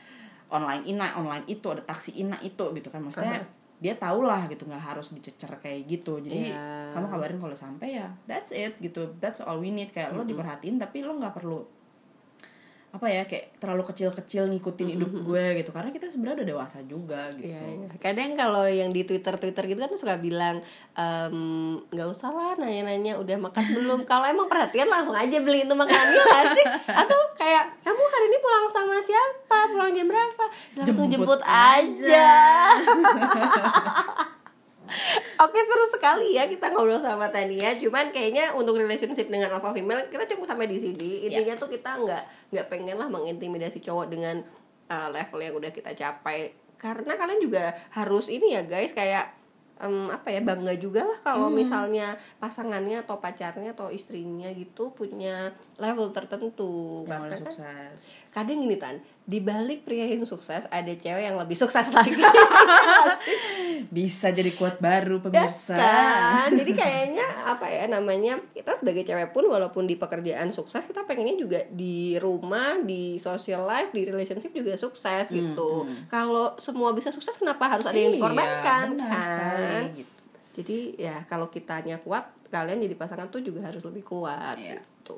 online ina online itu ada taksi ina itu gitu kan. Maksudnya dia tau lah gitu. Nggak harus dicecer kayak gitu. Jadi Iya. kamu kabarin kalau sampai ya that's it gitu. That's all we need. Kayak lo diperhatiin tapi lo nggak perlu apa ya kayak terlalu kecil-kecil ngikutin hidup gue gitu karena kita sebenarnya udah dewasa juga gitu Iya, iya. Kadang kalau yang di Twitter Twitter gitu kan suka bilang "Em, nggak usah lah nanya-nanya udah makan [LAUGHS] belum. kalau emang perhatian langsung aja beli itu makanannya nggak sih? Atau kayak kamu hari ini pulang sama siapa? Pulang jam berapa? Langsung Jemput jemput, aja. [LAUGHS] Oke terus sekali ya kita ngobrol sama Tania. Cuman kayaknya untuk relationship dengan alpha female kita cukup sampai di sini. Intinya tuh kita nggak nggak pengen lah mengintimidasi cowok dengan uh, level yang udah kita capai. Karena kalian juga harus ini ya guys kayak em, apa ya bangga juga lah kalau misalnya pasangannya atau pacarnya atau istrinya gitu punya level tertentu. yang Karena kan sukses kadang gini tan di balik pria yang sukses ada cewek yang lebih sukses lagi [LAUGHS] bisa jadi kuat baru Ya pemirsa kan? Jadi kayaknya apa ya namanya kita sebagai cewek pun walaupun di pekerjaan sukses kita pengennya juga di rumah, di social life, di relationship juga sukses gitu. Kalau semua bisa sukses kenapa harus ada yang Iya, dikorbankan benar kan? sekali, gitu. Jadi ya kalau kitanya kuat, kalian jadi pasangan tuh juga harus lebih kuat Iya. gitu.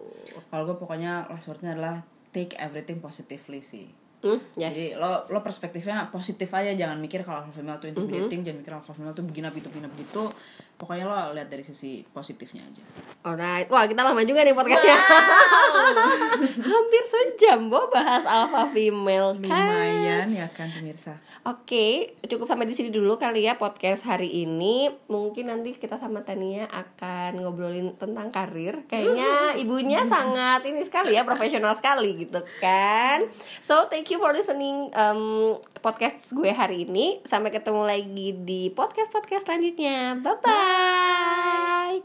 kalau gue pokoknya last wordnya adalah take everything positively sih Hmm, yes. Jadi lo lo perspektifnya positif aja jangan mikir kalau alpha female tuh intimidating, jangan mikir alpha female tuh begini begitu begini begitu. Pokoknya lo lihat dari sisi positifnya aja. Alright, wah kita lama juga nih podcastnya. [LAUGHS] Hampir sejam bo bahas alpha female kan. Lumayan ya kan pemirsa. Oke, cukup sampai di sini dulu kali ya podcast hari ini. Mungkin nanti kita sama Tania akan ngobrolin tentang karir. Kayaknya [LAUGHS] ibunya sangat ini sekali ya, profesional sekali gitu kan. So, thank you for listening um, podcast gue hari ini. Sampai ketemu lagi di podcast-podcast selanjutnya. Bye.